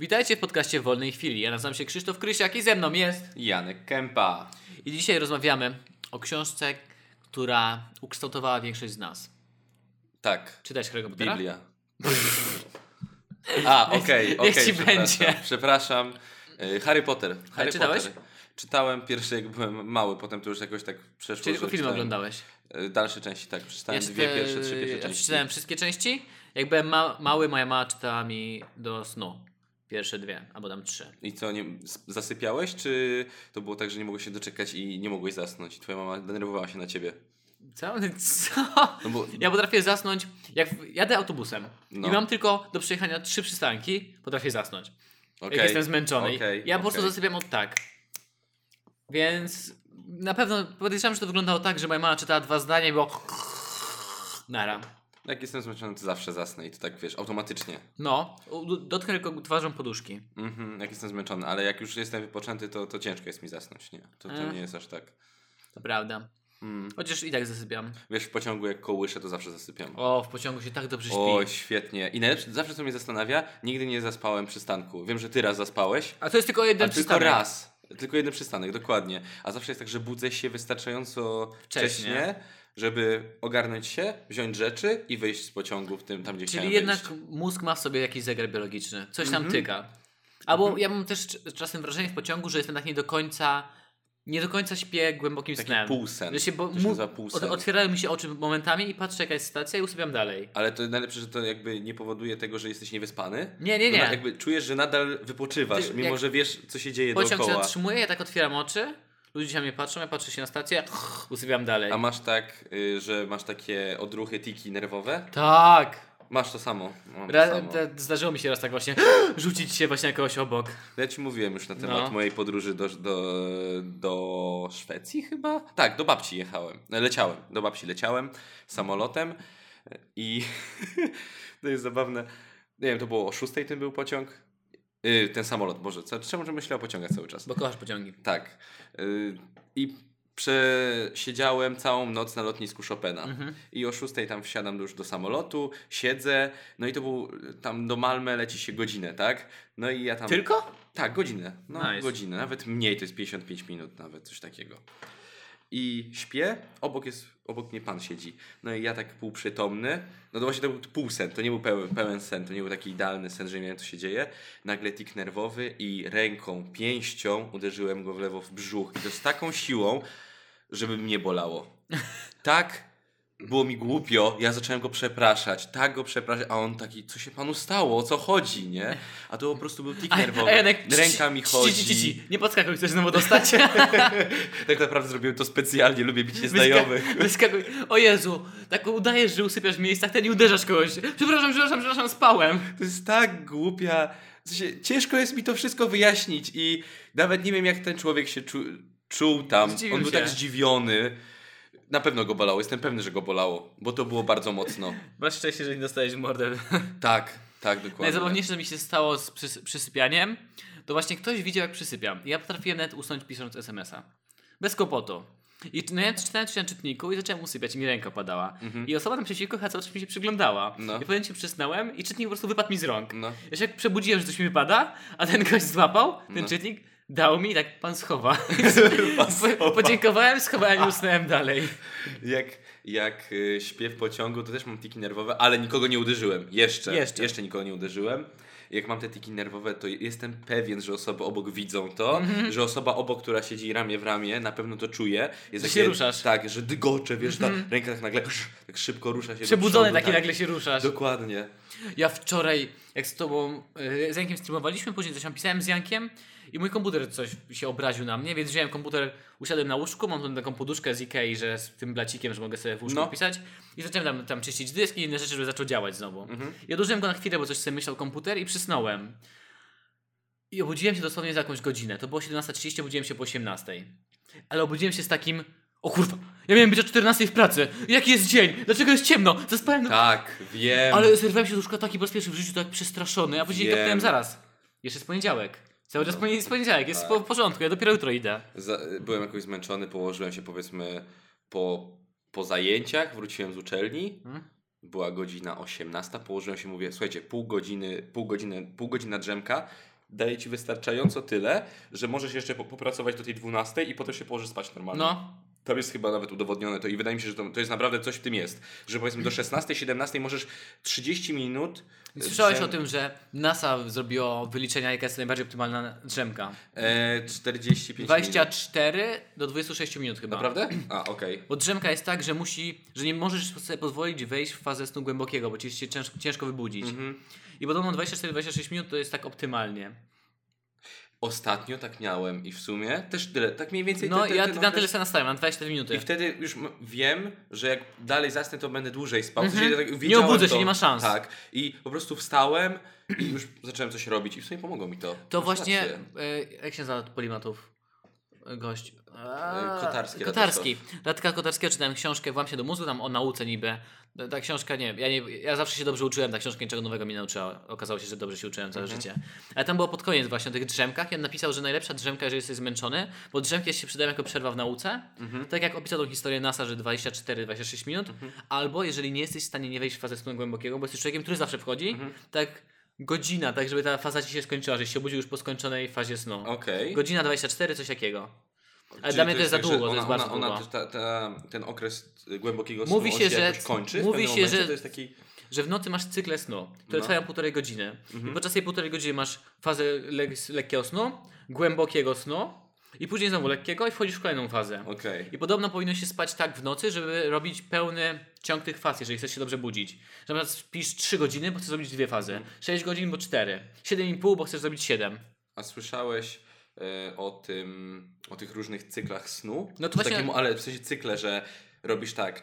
Witajcie w podcaście Wolnej Chwili. Ja nazywam się Krzysztof Krysiak i ze mną jest. Janek Kępa. I dzisiaj rozmawiamy o książce, która ukształtowała większość z nas. Tak. Czytałeś Harry'ego Pottera? Biblia. A, okej, Niech okej. ci przepraszam, będzie. Przepraszam. Y, Harry Potter. Harry czytałeś? Potter. Czytałem pierwszy, jak byłem mały, potem to już jakoś tak przeszło. Czyli tylko film czytałem, oglądałeś? y, Dalsze części, tak. Przeczytałem dwie pierwsze, trzy pierwsze ja części. przeczytałem wszystkie części. Jak byłem ma- mały, moja mama czytała mi do snu. Pierwsze dwie, albo tam trzy. I co, nie, zasypiałeś, czy to było tak, że nie mogłeś się doczekać i nie mogłeś zasnąć? Twoja mama denerwowała się na ciebie. Co? Co? No bo Ja potrafię zasnąć, jak jadę autobusem No. i mam tylko do przejechania trzy przystanki, potrafię zasnąć. okej, jak jestem zmęczony. okej, ja po prostu zasypiam od tak. Więc na pewno podejrzewam, że to wyglądało tak, że moja mama czytała dwa zdania i było nara. Jak jestem zmęczony, to zawsze zasnę i to tak, wiesz, automatycznie. No, dotknę tylko twarzą poduszki. Mhm, jak jestem zmęczony, ale jak już jestem wypoczęty, to, to ciężko jest mi zasnąć, nie? To, to nie jest aż tak. To prawda. Mm. Chociaż i tak zasypiam. Wiesz, w pociągu jak kołyszę, to zawsze zasypiam. O, w pociągu się tak dobrze śpi. O, świetnie. I najlepsze, zawsze co mnie zastanawia, nigdy nie zaspałem przystanku. Wiem, że ty raz zaspałeś, A to jest tylko a jeden tylko przystanek. raz. Tylko jeden przystanek, dokładnie. A zawsze jest tak, że budzę się wystarczająco Wcześnie. wcześnie, żeby ogarnąć się, wziąć rzeczy i wyjść z pociągu w tym, tam gdzie Czyli jednak wyjść. mózg ma w sobie jakiś zegar biologiczny. Coś tam Mhm. tyka. Albo ja mam też cz- czasem wrażenie w pociągu, że jestem tak nie do końca nie do końca śpię głębokim Taki snem. półsen. Że się, bo, się mu, nazywa półsen. ot- otwierają mi się oczy momentami i patrzę jaka jest stacja i usypiam dalej. Ale to najlepsze, że to jakby nie powoduje tego, że jesteś niewyspany. Nie, nie, nie. jakby czujesz, że nadal wypoczywasz, Ty- mimo jak- że wiesz, co się dzieje Pociąg się dookoła. zatrzymuje, ja tak otwieram oczy, ludzie na mnie patrzą, ja patrzę się na stację, usypiam dalej. A masz tak, y, że masz takie odruchy tiki nerwowe? Tak! Masz to samo. Mam to Ra- samo. te- zdarzyło mi się raz tak właśnie rzucić się właśnie na kogoś obok. Ja ci mówiłem już na temat No. mojej podróży do, do, do Szwecji chyba? Tak, do babci jechałem. Leciałem. Do babci leciałem samolotem i to jest zabawne. Nie wiem, to było o 6 ten był pociąg. Yy, ten samolot, Boże, co, czemu że myślę o pociągach cały czas? Bo kochasz pociągi. Tak. Yy, I przesiedziałem całą noc na lotnisku Chopina. Mhm. I o 6 tam wsiadam już do samolotu, siedzę, no i to był, tam do Malmę leci się godzinę, tak? No i ja tam... Tylko? Tak, godzinę. No, Nice. godzinę. Nawet mniej, to jest 55 minut, nawet coś takiego. I śpię, obok jest, obok mnie pan siedzi. No i ja tak półprzytomny. No to właśnie to był półsen, to nie był pełen, pełen sen, to nie był taki idealny sen, że nie wiem co się dzieje. Nagle tik nerwowy i ręką, pięścią uderzyłem go w lewo w brzuch. I to z taką siłą, żeby mnie bolało. Tak było mi głupio, ja zacząłem go przepraszać, tak go przepraszać, a on taki, co się panu stało, o co chodzi, nie? A to po prostu był tik nerwowy, Janek, ręka mi ci, ci, ci, chodzi. ci. Nie podskakuj, chcesz znowu dostać. Tak naprawdę zrobiłem to specjalnie, lubię bić nieznajomych. Wyska- Wyskakuj. O Jezu, tak udajesz, że usypiasz w miejscach, ten i uderzasz kogoś. Przepraszam, przepraszam, przepraszam, spałem. To jest tak głupia. W sensie, ciężko jest mi to wszystko wyjaśnić i nawet nie wiem, jak ten człowiek się czu, czuł tam. Zdziwił On był się. tak zdziwiony. Na pewno go bolało, jestem pewny, że go bolało, bo to było bardzo mocno. Masz szczęście, że nie dostałeś mordę. Tak, tak, dokładnie. Najzabawniejsze, mi się stało z przys- przysypianiem, to właśnie ktoś widział, jak przysypiam. Ja potrafiłem nawet usnąć pisząc SMS-a. Bez kłopotu. I no ja czytałem coś na czytniku i zacząłem usypiać i mi ręka padała. I osoba tam przeciwko chyba cały czas mi się przyglądała. Mhm. No. I powiem ci, przysnąłem i czytnik po prostu wypadł mi z rąk. No. Ja się jak przebudziłem, że coś mi wypada, a ten gość złapał, ten No. czytnik, dał mi tak pan schowa. Pan schowa. Po, podziękowałem, schowałem i usnąłem dalej. Jak, jak y, śpię w pociągu, to też mam tiki nerwowe, ale nikogo nie uderzyłem. Jeszcze. Jeszcze. Jeszcze nikogo nie uderzyłem. Jak mam te tiki nerwowe, to jestem pewien, że osoby obok widzą to, że osoba obok, która siedzi ramię w ramię, na pewno to czuje. Jest Że się ruszasz. Tak, że dygocze, wiesz, ta ręka tak nagle tak szybko rusza się Przebudzony przodu, taki tak. nagle się ruszasz. Dokładnie. Ja wczoraj, jak z tobą, yy, z Jankiem streamowaliśmy, później coś tam pisałem z Jankiem i mój komputer coś się obraził na mnie, więc wziąłem komputer, usiadłem na łóżku, mam tą taką poduszkę z Ikei, że z tym blacikiem, że mogę sobie w łóżku No. pisać i zacząłem tam, tam czyścić dyski i inne rzeczy, żeby zaczął działać znowu. I odłożyłem go na chwilę, bo coś sobie myślał komputer i przysnąłem. I obudziłem się dosłownie za jakąś godzinę. To było 17.30, obudziłem się po 18.00. Ale obudziłem się z takim, o kurwa, ja miałem być o 14.00 w pracy. Jaki jest dzień? Dlaczego jest ciemno? Zaspałem Tak, wiem. ale zerwałem się do łóżka taki po raz pierwszy w życiu tak przestraszony, a później Wiem. kopnąłem zaraz. Jeszcze jest poniedziałek. Cały czas poni- jest poniedziałek, jest po, w porządku, ja dopiero jutro idę. Za, byłem jakoś zmęczony, położyłem się powiedzmy po, po zajęciach, wróciłem z uczelni. Hmm? była godzina 18, położyłem się, mówię, słuchajcie, pół godziny, pół godziny, pół godzina drzemka daje ci wystarczająco tyle, że możesz jeszcze po- popracować do tej 12 i potem się położysz spać normalnie. No, Tam jest chyba nawet udowodnione to i wydaje mi się, że to, to jest naprawdę coś w tym jest, że powiedzmy do 16, 17 możesz 30 minut słyszałeś drzem- o tym, że NASA zrobiło wyliczenia, jaka jest najbardziej optymalna drzemka. E, 45 minut. 24 do 26 minut chyba. Naprawdę? A, okej. Bo drzemka jest tak, że musi, że nie możesz sobie pozwolić wejść w fazę snu głębokiego, bo ci się ciężko, ciężko wybudzić. Mhm. I podobno 24-26 minut to jest tak optymalnie. Ostatnio tak miałem i w sumie też tyle, tak mniej więcej No ten, ten, ja ten na okres- tyle sobie nastawiam, na 24 minuty. I wtedy już wiem, że jak dalej zasnę, to będę dłużej spał. Mhm. sensie, tak Nie obudzę się, to. nie ma szans. Tak. I po prostu wstałem i już zacząłem coś robić i w sumie pomogło mi to. To Masz właśnie, rację. e, jak się nazywa polimatów? E, Gość. Kotarski, Kotarski. Radka Kotarskiego czytałem książkę Włam się do mózgu, tam o nauce niby. Ta- książka, nie ja, nie ja zawsze się dobrze uczyłem, ta książka niczego nowego mi nauczyła. Okazało się, że dobrze się uczyłem całe Mhm. życie. Ale tam było pod koniec właśnie o tych drzemkach i on napisał, że najlepsza drzemka, jeżeli jesteś zmęczony, bo drzemki się przydają jako przerwa w nauce. Mhm. Tak jak opisał tą historię NASA, że 24-26 minut. Mhm. Albo jeżeli nie jesteś w stanie nie wejść w fazę snu głębokiego, bo jesteś człowiekiem, który zawsze wchodzi, Mhm. tak godzina, tak żeby ta faza ci się skończyła, żeś się obudził już po skończonej fazie snu. Okej. Godzina 24, coś takiego. Ale dla mnie to jest za tak, długo, to ona, jest bardzo ona, ona, ta, ta, ten okres głębokiego snu Mówi się, się że- kończy. mówi się, momencie, że- To jest taki... Że w nocy masz cykle snu, które No. Mhm. trwają półtorej godziny. I podczas tej półtorej godziny masz fazę le lekkiego snu, głębokiego snu i później znowu lekkiego i wchodzisz w kolejną fazę. Okej. I podobno powinno się spać tak w nocy, żeby robić pełny ciąg tych faz, jeżeli chcesz się dobrze budzić. Że na przykład spisz 3 godziny, bo chcesz zrobić dwie fazy. Mhm. 6 godzin, bo 4. 7,5, bo chcesz zrobić 7. A słyszałeś o tym, o tych różnych cyklach snu? No to właśnie- takim, ale w sensie cykle, że robisz tak,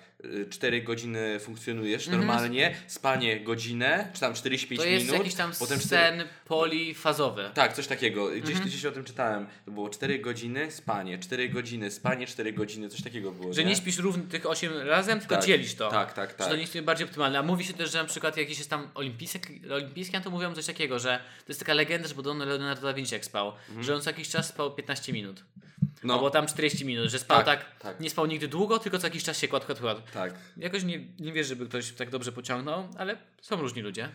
4 godziny funkcjonujesz Mhm. normalnie, spanie godzinę, czy tam 45 To jest minut, jakiś tam potem sen polifazowy. Tak, coś takiego. Gdzieś, Mhm. gdzieś o tym czytałem. To było 4 godziny, spanie, 4 godziny, spanie, 4 godziny, coś takiego było. Że nie śpisz równo tych 8 razem, tylko Tak, dzielisz to. Tak, tak, tak. to nie jest bardziej optymalne. A mówi się też, że na przykład jakiś jest tam olimpijski, olimpijski to mówią coś takiego, że to jest taka legenda, że podobno Leonardo da Vinci jak spał, że on co jakiś czas spał 15 minut. No, Albo tam 40 minut, że spał tak, Tak, tak. nie spał nigdy długo, tylko co jakiś czas się kładł, kładł, kładł. tak. Jakoś nie, nie wiesz, żeby ktoś tak dobrze pociągnął, ale są różni ludzie.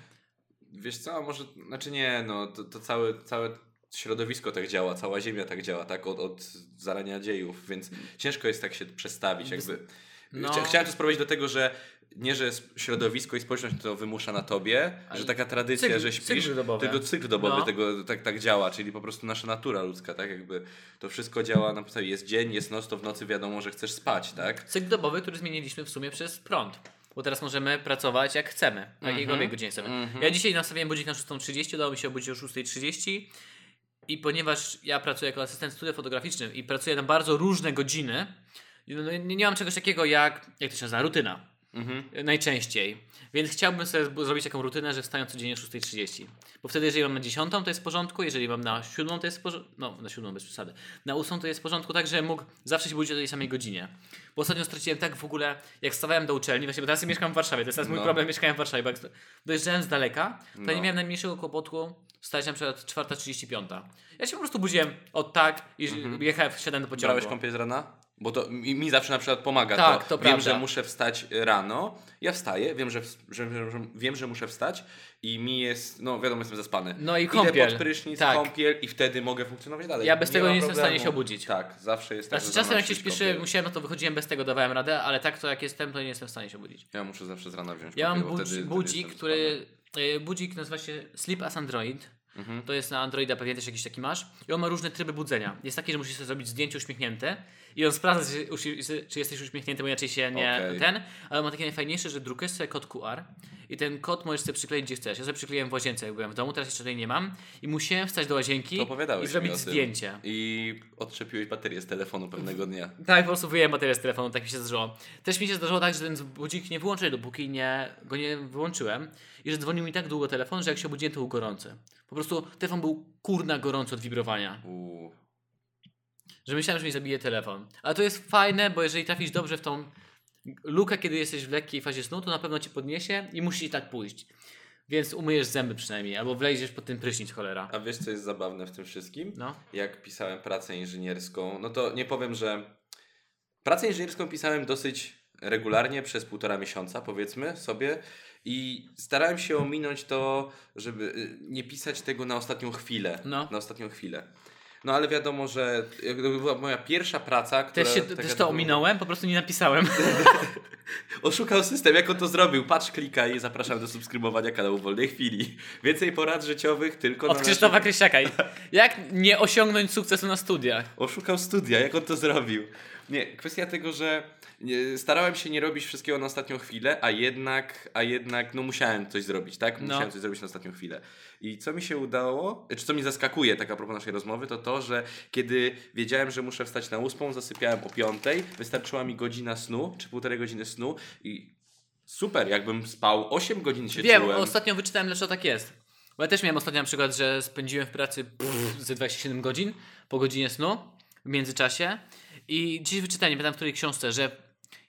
Wiesz co, może, znaczy nie, no to, to całe, całe środowisko tak działa, cała ziemia tak działa, tak, od, od zarania dziejów, więc ciężko jest tak się przestawić, jakby. No. Chcia, chciałem to sprowadzić do tego, że nie, że środowisko i społeczność to wymusza na tobie, Ale że taka tradycja, cykl- że śpisz, cykl dobowy. tego cykl dobowy No. tego tak, tak działa, czyli po prostu nasza natura ludzka, tak, jakby to wszystko działa na podstawie, jest dzień, jest noc, to w nocy wiadomo, że chcesz spać, tak? Cykl dobowy, który zmieniliśmy w sumie przez prąd. Bo teraz możemy pracować jak chcemy, na jakiejkolwiek godzinie chcemy. Mhm. Ja dzisiaj nastawiłem budzik na 6.30, udało mi się obudzić o 6.30 i ponieważ ja pracuję jako asystent w studiu fotograficznym i pracuję na bardzo różne godziny, no nie, nie mam czegoś takiego jak, jak to się nazywa, rutyna. Mhm. Najczęściej. Więc chciałbym sobie zrobić taką rutynę, że wstaję codziennie o 6.30. Bo wtedy, jeżeli mam na 10, to jest w porządku, jeżeli mam na 7, to jest w porządku. No, na 7 bez przesady. Na 8 to jest w porządku, tak, że mógł zawsze się budzić o tej samej godzinie. Bo ostatnio straciłem tak w ogóle, jak stawałem do uczelni, właśnie, bo teraz mieszkam w Warszawie, to jest teraz mój No. problem, mieszkałem w Warszawie, bo jak dojeżdżałem z daleka, to No. nie miałem najmniejszego kłopotu wstać na przykład 4.35. Ja się po prostu budziłem od tak i jechałem, wsiadałem do pociągu. Brałeś kąpiel z rana? Bo to mi, mi zawsze na przykład pomaga. Tak, to, to wiem, prawda. że muszę wstać rano. Ja wstaję, wiem, że, że, że, wiem, że muszę wstać i mi jest, no wiadomo, jestem zaspany. No i Idę kąpiel. pod prysznic, Tak. kąpiel i wtedy mogę funkcjonować dalej. Ja bez tego ma nie jestem w stanie się obudzić. Tak, zawsze jest tak. Znaczy czasem jak się kąpiel. musiałem, no to wychodziłem bez tego, dawałem radę, ale tak to jak jestem, to nie jestem w stanie się obudzić. Ja muszę zawsze z rana wziąć Ja mam budzi, wtedy- wtedy budzik, jestem który. y, Budzik nazywa się Sleep as Android. Mhm. To jest na Androida, pewnie też jakiś taki masz. I on ma różne tryby budzenia. Jest taki, że musisz sobie zrobić zdjęcie uśmiechnięte i on sprawdza, czy, jesteś uśmiechnięty, bo inaczej się nie Okej. ten. Ale ma takie najfajniejsze, że drukujesz sobie kod QR i ten kod możesz sobie przykleić gdzie chcesz. Ja sobie przykleiłem w łazience, jak byłem w domu, teraz jeszcze tutaj nie mam. I musiałem wstać do łazienki i zrobić zdjęcie. I odczepiłeś baterię z telefonu pewnego dnia. Tak, po prostu wyjąłem baterię z telefonu, tak mi się zdarzyło. Też mi się zdarzyło tak, że ten budzik nie wyłączyłem, dopóki nie, go nie wyłączyłem. I że dzwonił mi tak długo telefon, że jak się obudziłem, to był gorący. Po prostu telefon był kurna gorący od wibrowania. Uuu. Że myślałem, że mi zabije telefon. Ale to jest fajne, bo jeżeli trafisz dobrze w tą lukę, kiedy jesteś w lekkiej fazie snu, to na pewno cię podniesie i musi tak pójść. Więc umyjesz zęby przynajmniej, albo wlejdziesz pod ten prysznic, cholera. A wiesz, co jest zabawne w tym wszystkim? No. jak pisałem pracę inżynierską, no to nie powiem, że pracę inżynierską pisałem dosyć regularnie przez półtora miesiąca, powiedzmy sobie. I starałem się ominąć to, żeby y, nie pisać tego na ostatnią chwilę. No. Na ostatnią chwilę. No ale wiadomo, że jak to była moja pierwsza praca, która... Też, się, też to ominąłem, po prostu nie napisałem. Oszukał system, jak on to zrobił. Patrz, klikaj, zapraszam do subskrybowania kanału Wolnej Chwili. Więcej porad życiowych tylko Od na Krzysztofa naszym- Krysiaka. Jak nie osiągnąć sukcesu na studiach? Oszukał studia, jak on to zrobił? Nie, kwestia tego, że starałem się nie robić wszystkiego na ostatnią chwilę, a jednak, a jednak no musiałem coś zrobić, tak? No. Musiałem coś zrobić na ostatnią chwilę. I co mi się udało, czy co mnie zaskakuje, tak a propos naszej rozmowy, to to, że kiedy wiedziałem, że muszę wstać na ósmą, zasypiałem o piątej, wystarczyła mi godzina snu, czy półtorej godziny snu i super, jakbym spał 8 godzin się Wiem, czułem. ostatnio wyczytałem, dlaczego tak jest. Bo ja też miałem ostatnio na przykład, że spędziłem w pracy pff, ze 27 godzin po godzinie snu w międzyczasie. I dziś wyczytałem, nie pamiętam w której książce, że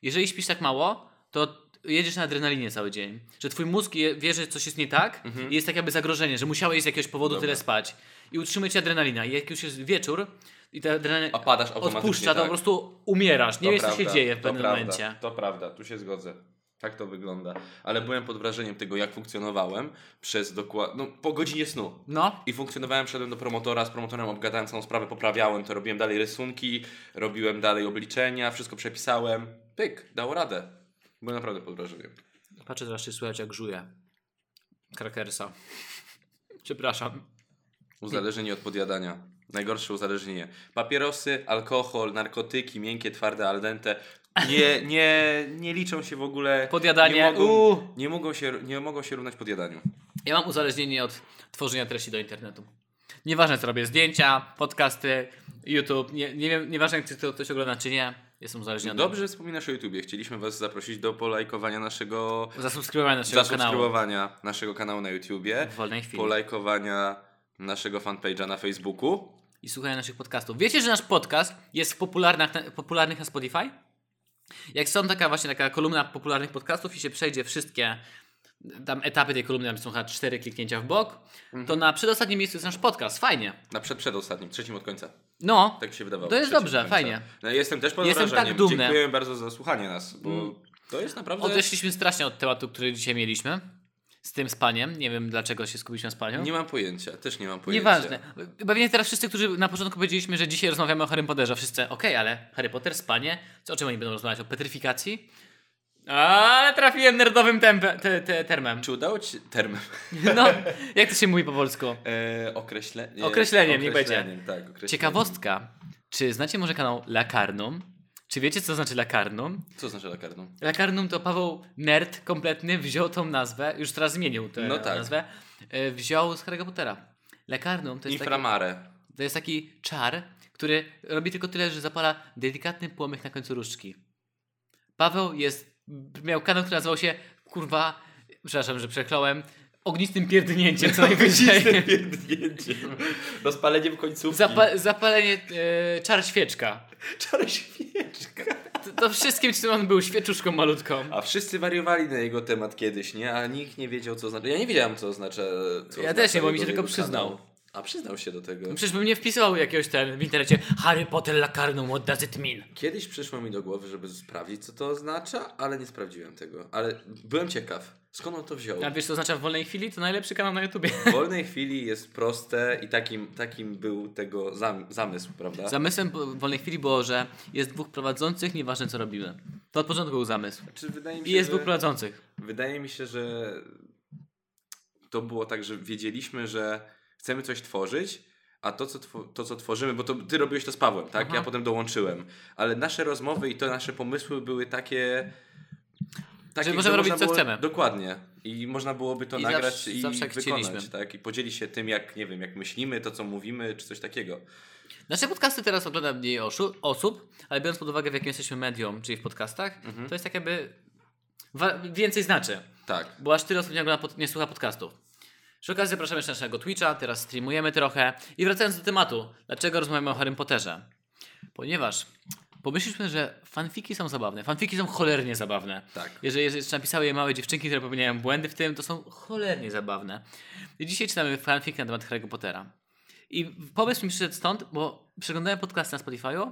jeżeli śpisz tak mało, to jedziesz na adrenalinie cały dzień. Że twój mózg je, wie, że coś jest nie tak i jest tak jakby zagrożenie, że musiałeś z jakiegoś powodu Mhm. Dobra. tyle spać. I utrzymuje cię adrenalina. I jak już jest wieczór i ta adrenalina A padasz automatycznie, odpuszcza, to tak. po prostu umierasz. Nie To wiesz, co się prawda, dzieje w pewnym prawda, momencie. To prawda, tu się zgodzę. Tak to wygląda. Ale byłem pod wrażeniem tego, jak funkcjonowałem przez dokładnie. No, po godzinie snu. No, I funkcjonowałem, szedłem do promotora, z promotorem obgadałem całą sprawę, poprawiałem to, robiłem dalej rysunki, robiłem dalej obliczenia, wszystko przepisałem. Pyk, dało radę. Byłem naprawdę pod wrażeniem. patrzę teraz, słychać jak żuję. Krakersa. Przepraszam. Uzależnienie od podjadania. Najgorsze uzależnienie. Papierosy, alkohol, narkotyki, miękkie, twarde, al dente. Nie, nie, nie liczą się w ogóle. Podjadanie, Nie mogą, nie, mogą się, nie mogą się równać podjadaniu. Ja mam uzależnienie od tworzenia treści do internetu. Nieważne co robię, zdjęcia, podcasty, YouTube, nie, nie wiem, nieważne czy to ktoś ogląda czy nie, jestem uzależniony. Dobrze wspominasz o YouTubie. Chcieliśmy Was zaprosić do polajkowania naszego. Zasubskrybowanie naszego kanału Zasubskrybowania naszego kanału na YouTubie. w wolnej chwili Polajkowania naszego fanpage'a na Facebooku. i słuchania naszych podcastów. Wiecie, że nasz podcast jest popularny, popularnych na Spotify? Jak są taka właśnie taka kolumna popularnych podcastów i się przejdzie wszystkie tam etapy tej kolumny, tam są chyba cztery kliknięcia w bok, Mhm. to na przedostatnim miejscu jest nasz podcast. Fajnie. Na przed, przedostatnim, trzecim od końca. No, Tak się wydawało. To jest trzecim dobrze, fajnie. No, jestem też pod Jestem wrażeniem. tak dumny. Mm. Dziękuję bardzo za słuchanie nas, bo to jest naprawdę... odeszliśmy strasznie od tematu, który dzisiaj mieliśmy. Z tym spaniem. Nie wiem dlaczego się skupiliśmy na spaniu. Nie mam pojęcia, też nie mam pojęcia. Nieważne. Pewnie teraz wszyscy, którzy na początku powiedzieliśmy, że dzisiaj rozmawiamy o Harry Potterze, wszyscy, okej, ale Harry Potter, spanie, co, o czym oni będą rozmawiać? O petryfikacji? Ale trafiłem nerdowym tempe, te, te, termem. Czy udało Ci termem? No, jak to się mówi po polsku? E, określe... nie, Określeniem, niech będzie. określeniem, Tak, określeniem. Ciekawostka. Czy znacie może kanał Lakarnum? Czy wiecie, co znaczy Lakarnum? Co znaczy lakarną? Lakarnum to Paweł nerd kompletny wziął tą nazwę, już teraz zmienił tę No tak. nazwę, e, wziął z Harry'ego Pottera. Lakarnum to jest taki... Inframare. To jest taki czar, który robi tylko tyle, że zapala delikatny płomyk na końcu różdżki. Paweł jest, miał kanał, który nazywał się, kurwa, przepraszam, że przekląłem, ognistym pierdnięciem co najwyżej. Pierdnięciem. Rozpaleniem końcówki. Zapa zapalenie e, czar świeczka. Czar świeczka. To, to wszystkim, czym on był, świeczuszką malutką. A wszyscy wariowali na jego temat kiedyś, nie? A nikt nie wiedział, co oznacza. Ja nie wiedziałem, co oznacza. Co Ja też nie, bo mi się tylko jego przyznał. A przyznał się do tego. Przecież bym nie wpisywał jakiegoś ten w internecie Harry Potter Lakarnum, what does it mean? Kiedyś przyszło mi do głowy, żeby sprawdzić, co to oznacza, ale nie sprawdziłem tego. Ale byłem ciekaw, skąd on to wziął. A wiesz, co oznacza w wolnej chwili? To najlepszy kanał na YouTubie. W wolnej chwili jest proste i takim, takim był tego zam, zamysł, prawda? Zamysłem w wolnej chwili było, że jest dwóch prowadzących, nieważne co robimy. To od początku był zamysł. Czy wydaje mi I się, jest że, dwóch prowadzących. wydaje mi się, że to było tak, że wiedzieliśmy, że chcemy coś tworzyć, a to co, to, co tworzymy, bo to ty robiłeś to z Pawłem, tak? Aha. Ja potem dołączyłem. Ale nasze rozmowy i to nasze pomysły były takie. takie Że możemy robić, co było, chcemy. Dokładnie. I można byłoby to I nagrać zawsze- i zawsze wykonać, tak? I podzielić się tym, jak nie wiem, jak myślimy, to co mówimy, czy coś takiego. Nasze podcasty teraz ogląda mniej osób, ale biorąc pod uwagę, w jakim jesteśmy medium, czyli w podcastach, Mhm. to jest tak jakby więcej znaczy, Tak. bo aż tyle osób nie, pod- nie słucha podcastów. Przy okazji zapraszamy jeszcze na naszego Twitcha, teraz streamujemy trochę. I wracając do tematu, dlaczego rozmawiamy o Harrym Potterze? Ponieważ pomyśleliśmy, że fanfiki są zabawne. Fanfiki są cholernie zabawne. Tak. Jeżeli jeszcze napisały je małe dziewczynki, które popełniają błędy w tym, to są cholernie zabawne. I dzisiaj czytamy fanfic na temat Harry'ego Pottera. I pomysł mi przyszedł stąd, bo przeglądałem podcasty na Spotify'u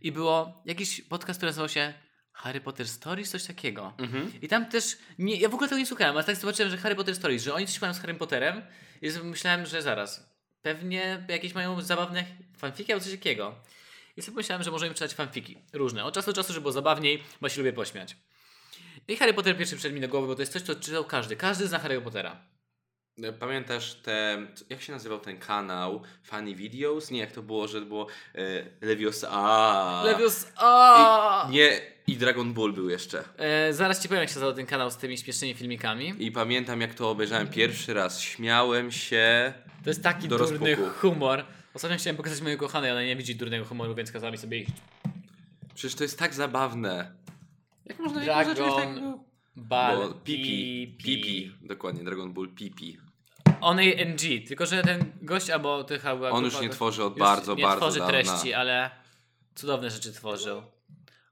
i było jakiś podcast, który nazywał się Harry Potter Stories, coś takiego. Mhm. I tam też, nie, ja w ogóle tego nie słuchałem, ale tak zobaczyłem, że Harry Potter Stories, że oni coś mają z Harry Potterem i myślałem, że zaraz, pewnie jakieś mają zabawne fanfiki albo coś takiego. I sobie myślałem, że możemy czytać fanfiki różne, od czasu do czasu, żeby było zabawniej, bo się lubię pośmiać. I Harry Potter pierwszy przyszedł mi do głowy, bo to jest coś, co czytał każdy. Każdy zna Harry'ego Pottera. Pamiętasz te, jak się nazywał ten kanał? Funny Videos? Nie, jak to było, że było e, Leviosa. Levius, a! I, nie, i Dragon Ball był jeszcze. E, zaraz ci powiem, jak się nazywał ten kanał z tymi śmiesznymi filmikami. I pamiętam, jak to obejrzałem pierwszy raz. Śmiałem się. To jest taki Do durny rozpuku. humor. Ostatnio chciałem pokazać mojej kochanej, ona nie widzi durnego humoru, więc kazała mi sobie iść. Przecież to jest tak zabawne. Jak można, Dragon czegoś takiego? Ball. Bo Pipi, Pipi, dokładnie, Dragon Ball Pipi. On NG, tylko że ten gość albo tych albo On już nie tworzy od bardzo, nie bardzo tworzy dawna. treści, ale cudowne rzeczy tworzył.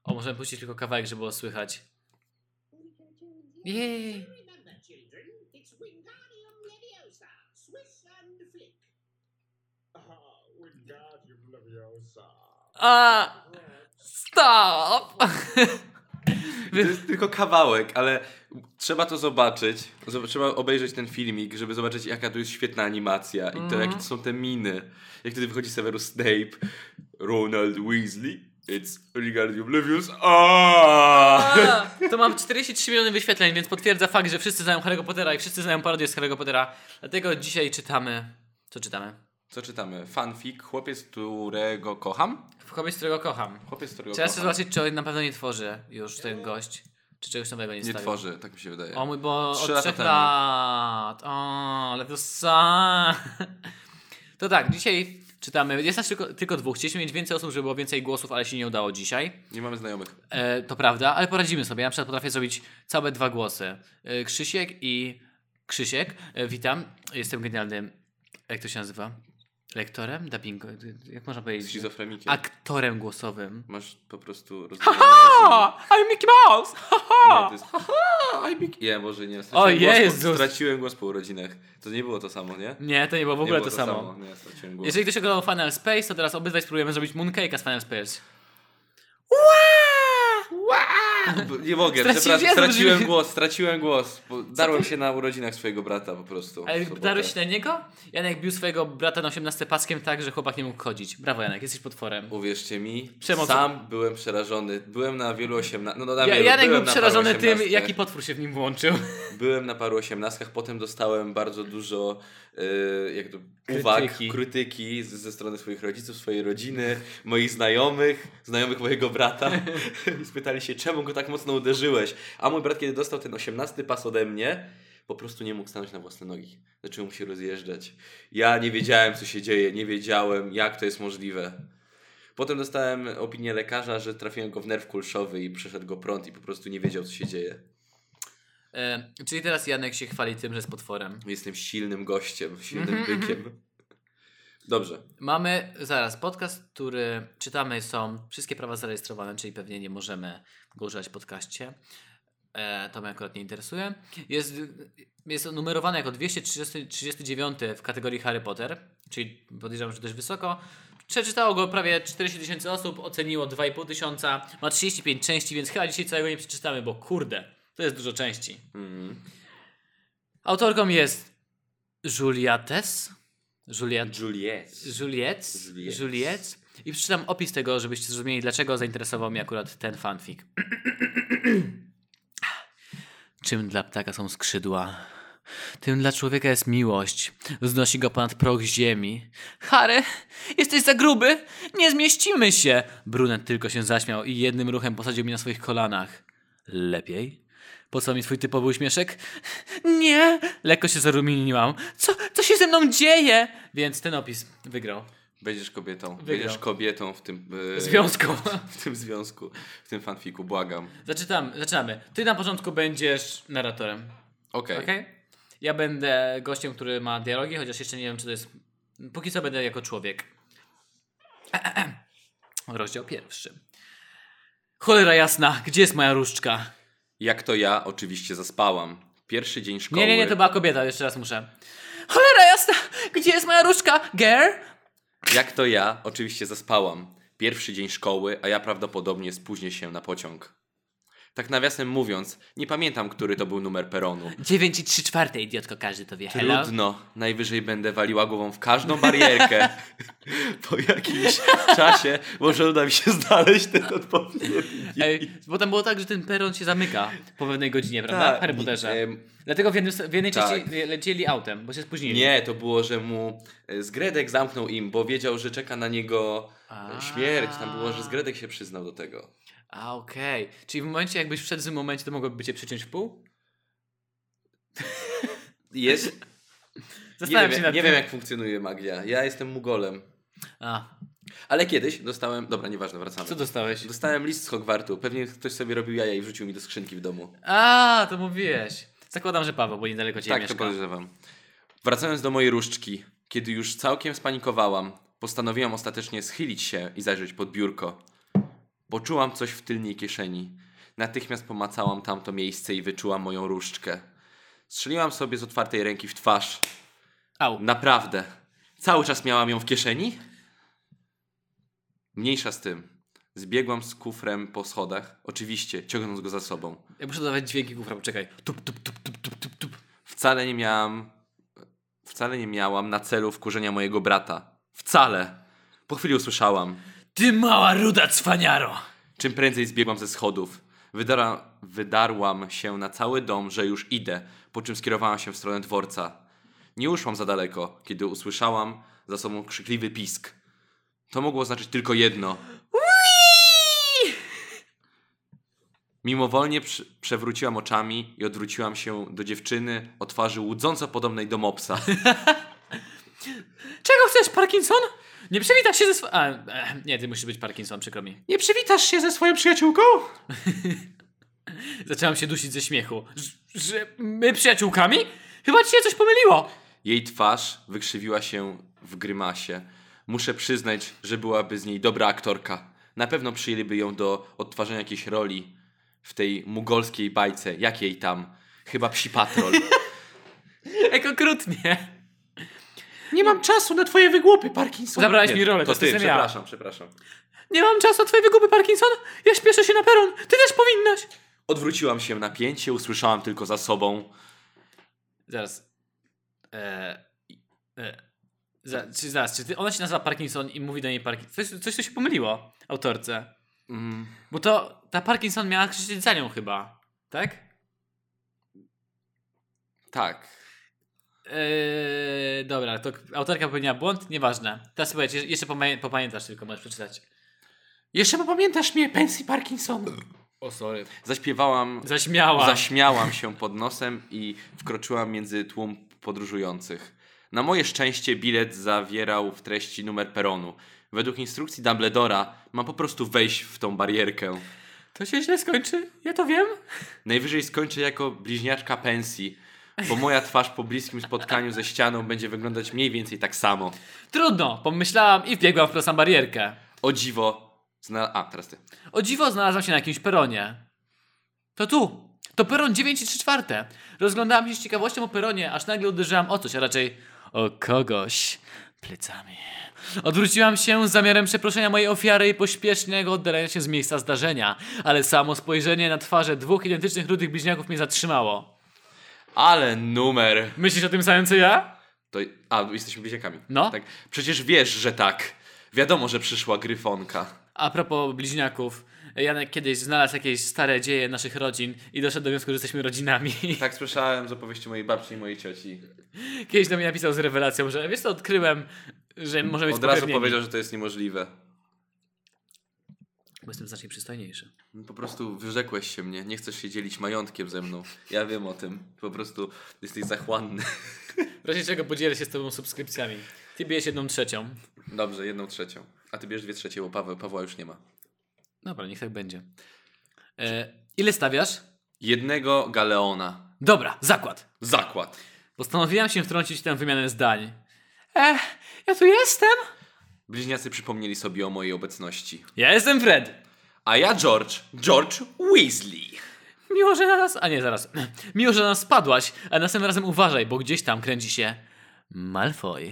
O, możemy puścić tylko kawałek, żeby było słychać. Jej. A! Stop! To jest tylko kawałek, ale trzeba to zobaczyć. Zob- Trzeba obejrzeć ten filmik, żeby zobaczyć, jaka to jest świetna animacja i to, jakie to są te miny. Jak wtedy wychodzi Severus Snape, Ronald Weasley, it's Wingardium Leviosa. Aaaa! A, to mam 43 miliony wyświetleń, więc potwierdza fakt, że wszyscy znają Harry'ego Pottera i wszyscy znają parodię z Harry'ego Pottera. Dlatego dzisiaj czytamy... Co czytamy? Co czytamy? Fanfic, chłopiec, którego kocham? Kobiet, którego kocham. Chłopiec, którego Trzeba kocham. zobaczyć, czy on na pewno nie tworzy już ten gość. Czy czegoś nowego nie, Nie stawił. tworzy, tak mi się wydaje. O mój, bo Trzy od trzech lat. O, ale to sa. To tak, dzisiaj czytamy. Jest nas tylko, tylko dwóch. Chcieliśmy mieć więcej osób, żeby było więcej głosów, ale się nie udało dzisiaj. Nie mamy znajomych. E, to prawda, ale poradzimy sobie. Ja na przykład potrafię zrobić całe dwa głosy. E, Krzysiek i Krzysiek. E, witam. Jestem genialnym. Jak to się nazywa? Lektorem? Dubbingo? Jak można powiedzieć? Schizofrenikiem. Aktorem głosowym. Masz po prostu rozwijane Ha! I'm Mickey Mouse! Ha, Nie, ha! to jest haha, I big... Nie, może nie. Straciłem O głos po- Jezus! Straciłem głos po urodzinach. To nie było to samo, nie? Nie, to nie było w ogóle było to, samo. Nie, straciłem głos. Jeżeli ktoś oglądał Final Space, to teraz obydwaj spróbujemy zrobić Mooncake'a z Final Space. Nie mogę, Straciłem- przepraszam, straciłem głos, straciłem głos. Darłem się na urodzinach swojego brata po prostu. Ale darłeś się na niego? Janek bił swojego brata na 18 paskiem tak, że chłopak nie mógł chodzić. Brawo Janek, jesteś potworem. Uwierzcie mi, Przemoc- sam byłem przerażony. Byłem na wielu osiemnastkach. No, no, na Ja, wielu. Janek byłem był przerażony tym, jaki potwór się w nim włączył. Byłem na paru osiemnastkach, potem dostałem bardzo dużo jak to, Krytyki. uwag, krytyki z, ze strony swoich rodziców, swojej rodziny, moich znajomych, znajomych mojego brata. I spytali się, czemu go tak mocno uderzyłeś? A mój brat, kiedy dostał ten osiemnasty pas ode mnie, po prostu nie mógł stanąć na własne nogi. Zaczął mu się rozjeżdżać. Ja nie wiedziałem, co się dzieje, nie wiedziałem, jak to jest możliwe. Potem dostałem opinię lekarza, że trafiłem go w nerw kulszowy i przeszedł go prąd i po prostu nie wiedział, co się dzieje. E, czyli teraz Janek się chwali tym, że jest potworem. Jestem silnym gościem, silnym Mhm, bykiem. Dobrze. Mamy, zaraz, podcast, który czytamy są wszystkie prawa zarejestrowane, czyli pewnie nie możemy go używać w podcaście. E, to mnie akurat nie interesuje. Jest, jest numerowany jako 239 w kategorii Harry Potter, czyli podejrzewam, że dość wysoko. Przeczytało go prawie 40 tysięcy osób, oceniło 2,5 tysiąca, ma 35 części, więc chyba dzisiaj całego nie przeczytamy, bo kurde, to jest dużo części. Mhm. Autorką jest Juliates. Juliet. Juliet. Juliet. Juliet. Juliet. I przeczytam opis tego, żebyście zrozumieli, dlaczego zainteresował mnie akurat ten fanfic. Czym dla ptaka są skrzydła? Tym dla człowieka jest miłość. Wznosi go ponad proch ziemi. Harry, jesteś za gruby! Nie zmieścimy się! Brunet tylko się zaśmiał i jednym ruchem posadził mnie na swoich kolanach. Lepiej? Po co mi twój typowy uśmieszek? Nie! Lekko się zarumieniłam. Co, co się ze mną dzieje? Więc ten opis wygrał. Będziesz kobietą. Wygrał. Będziesz kobietą w tym e, Związku. W tym związku, w tym fanfiku, błagam. Zaczynamy, zaczynamy. Ty na początku będziesz narratorem. Okej. Ok? Ja będę gościem, który ma dialogi, chociaż jeszcze nie wiem, czy to jest. Póki co będę jako człowiek. Rozdział pierwszy. Cholera jasna, gdzie jest moja różdżka? Jak to ja oczywiście zaspałam. Pierwszy dzień szkoły. Nie, nie, nie, to była kobieta, jeszcze raz muszę. Cholera jasna, gdzie jest moja różdżka? Girl? Jak to ja oczywiście zaspałam. Pierwszy dzień szkoły, a ja prawdopodobnie spóźnię się na pociąg. Tak nawiasem mówiąc, nie pamiętam, który to był numer peronu. 9 i 3 czwarte, idiotko, każdy to wie. Hello? Trudno. Najwyżej będę waliła głową w każdą barierkę. po jakimś czasie może uda mi się znaleźć ten odpowiedni. Ej, bo tam było tak, że ten peron się zamyka po pewnej godzinie, prawda? Tak, w Harry Potterze. em, Dlatego w, jednym, w jednej tak. części lecieli autem, bo się spóźnili. Nie, to było, że mu e, Zgredek zamknął im, bo wiedział, że czeka na niego e, A. śmierć. Tam było, że Zgredek się przyznał do tego. A, okej. Czyli w momencie, jakbyś wszedł w tym momencie, to mogłoby cię przyciąć w pół? Jest. Nie Zastanawiam się wiem, nad nie tym. wiem, jak funkcjonuje magia. Ja jestem mugolem. A, Ale kiedyś dostałem. Dobra, nieważne, wracamy. co dostałeś? Dostałem list z Hogwartu. Pewnie ktoś sobie robił jaja i wrzucił mi do skrzynki w domu. A, to mówiłeś. Zakładam, że Paweł, bo niedaleko ciebie tak, mieszka. to podejrzewam. Wracając do mojej różdżki, kiedy już całkiem spanikowałam, postanowiłam ostatecznie schylić się i zajrzeć pod biurko. Poczułam coś w tylnej kieszeni. Natychmiast pomacałam tamto miejsce i wyczułam moją różdżkę. Strzeliłam sobie z otwartej ręki w twarz. Au. Naprawdę. Cały czas miałam ją w kieszeni? Mniejsza z tym. Zbiegłam z kufrem po schodach, oczywiście ciągnąc go za sobą. Ja muszę dodawać dźwięki kufra, poczekaj. Tup, tup, tup, tup, tup, tup, tup. Wcale nie miałam. Wcale nie miałam na celu wkurzenia mojego brata. Wcale. Po chwili usłyszałam. Ty mała ruda cwaniaro! Czym prędzej zbiegłam ze schodów. Wydara, wydarłam się na cały dom, że już idę, po czym skierowałam się w stronę dworca. Nie uszłam za daleko, kiedy usłyszałam za sobą krzykliwy pisk. To mogło oznaczyć tylko jedno. Mimowolnie przy, przewróciłam oczami i odwróciłam się do dziewczyny o twarzy łudząco podobnej do mopsa. Czego chcesz, Parkinson? Nie przywitasz się ze swoją... E, nie, ty musisz być Parkinson, przykro mi. Nie przywitasz się ze swoją przyjaciółką? Zaczęłam się dusić ze śmiechu. Że, że my przyjaciółkami? Chyba ci się coś pomyliło. Jej twarz wykrzywiła się w grymasie. Muszę przyznać, że byłaby z niej dobra aktorka. Na pewno przyjęliby ją do odtwarzania jakiejś roli w tej mugolskiej bajce. Jakiej tam? Chyba psi patrol. Jak okrutnie. Nie mam czasu na twoje wygłupy, Parkinson. Zabrałeś mi rolę, to to ty, jestem ja. przepraszam, przepraszam. Nie mam czasu na twoje wygupy, Parkinson. Ja śpieszę się na peron. Ty też powinnaś. Odwróciłam się na pięcie, usłyszałam tylko za sobą. Zaraz. Eee, e, za, czy, zaraz, czy ty, ona się nazywa Parkinson i mówi do niej Parkinson? Coś, coś tu się pomyliło autorce. Mm, Bo to ta Parkinson miała krzyczeć za nią chyba. Tak? tak. Eee, dobra, to autorka popełniła błąd, nieważne. Teraz słuchajcie, jeszcze popamię- popamiętasz tylko, możesz przeczytać. Jeszcze popamiętasz mnie, Pensy Parkinson? O, sorry. Zaśpiewałam Zaśmiała. Zaśmiałam się pod nosem i wkroczyłam między tłum podróżujących. Na moje szczęście bilet zawierał w treści numer peronu. Według instrukcji Dumbledora mam po prostu wejść w tą barierkę. to się źle skończy, ja to wiem. Najwyżej skończę jako bliźniaczka pensji, bo moja twarz po bliskim spotkaniu ze ścianą będzie wyglądać mniej więcej tak samo. Trudno, pomyślałam i wbiegłam w prostą barierkę. O dziwo. Zna... A, teraz ty. O dziwo znalazłam się na jakimś peronie. To tu. To peron 9 i 3 czwarte. Rozglądałam się z ciekawością o peronie, aż nagle uderzyłam o coś, a raczej o kogoś plecami. Odwróciłam się z zamiarem przeproszenia mojej ofiary i pośpiesznego oddalenia się z miejsca zdarzenia, ale samo spojrzenie na twarze dwóch identycznych rudych bliźniaków mnie zatrzymało. Ale numer. Myślisz o tym samym co ja? To... A, jesteśmy bliźniakami. No. Tak. Przecież wiesz, że tak. Wiadomo, że przyszła gryfonka. A propos bliźniaków, Janek kiedyś znalazł jakieś stare dzieje naszych rodzin i doszedł do wniosku, że jesteśmy rodzinami. Tak słyszałem z opowieści mojej babci i mojej cioci. Kiedyś do mnie napisał z rewelacją, że wiesz co, odkryłem, że możemy być Od razu powiedział, że to jest niemożliwe. Bo jestem znacznie przystojniejszy. Po prostu wyrzekłeś się mnie. Nie chcesz się dzielić majątkiem ze mną. Ja wiem o tym. Po prostu jesteś zachłanny. W razie czego podzielę się z tobą subskrypcjami. Ty bierzesz jedną trzecią. Dobrze, jedną trzecią. A ty bierz dwie trzecie, bo Paweł, Pawła już nie ma. Dobra, niech tak będzie. E, ile stawiasz? Jednego galeona. Dobra, zakład. Zakład. Postanowiłam się wtrącić w tę wymianę zdań. E, ja tu jestem? Bliźniacy przypomnieli sobie o mojej obecności. Ja jestem Fred. A ja George. George Weasley. Miło, że na nas... A nie, zaraz. Miło, że na nas spadłaś, a następnym razem uważaj, bo gdzieś tam kręci się Malfoy.